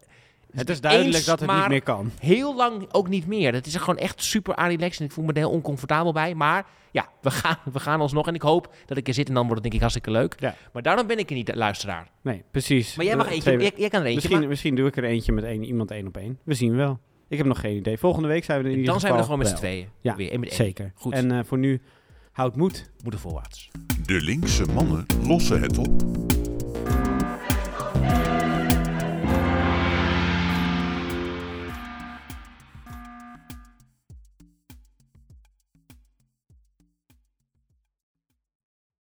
Het is duidelijk eens dat het niet meer kan. Heel lang ook niet meer. Het is er gewoon echt super relaxed en ik voel me er heel oncomfortabel bij. Maar ja, we gaan, we gaan alsnog en ik hoop dat ik er zit en dan wordt het denk ik hartstikke leuk. Ja. Maar daarom ben ik er niet de luisteraar. Nee, precies. Maar jij mag eentje, jij, jij kan er eentje. Misschien, maar misschien doe ik er eentje met één, iemand één op één. We zien wel. Ik heb nog geen idee. Volgende week zijn we er in ieder dan zijn we er gewoon met z'n tweeën. Ja, Weer, één met één. zeker. Goed. En eh, voor nu, houd moed. Moeten voorwaarts. De linkse mannen lossen het op.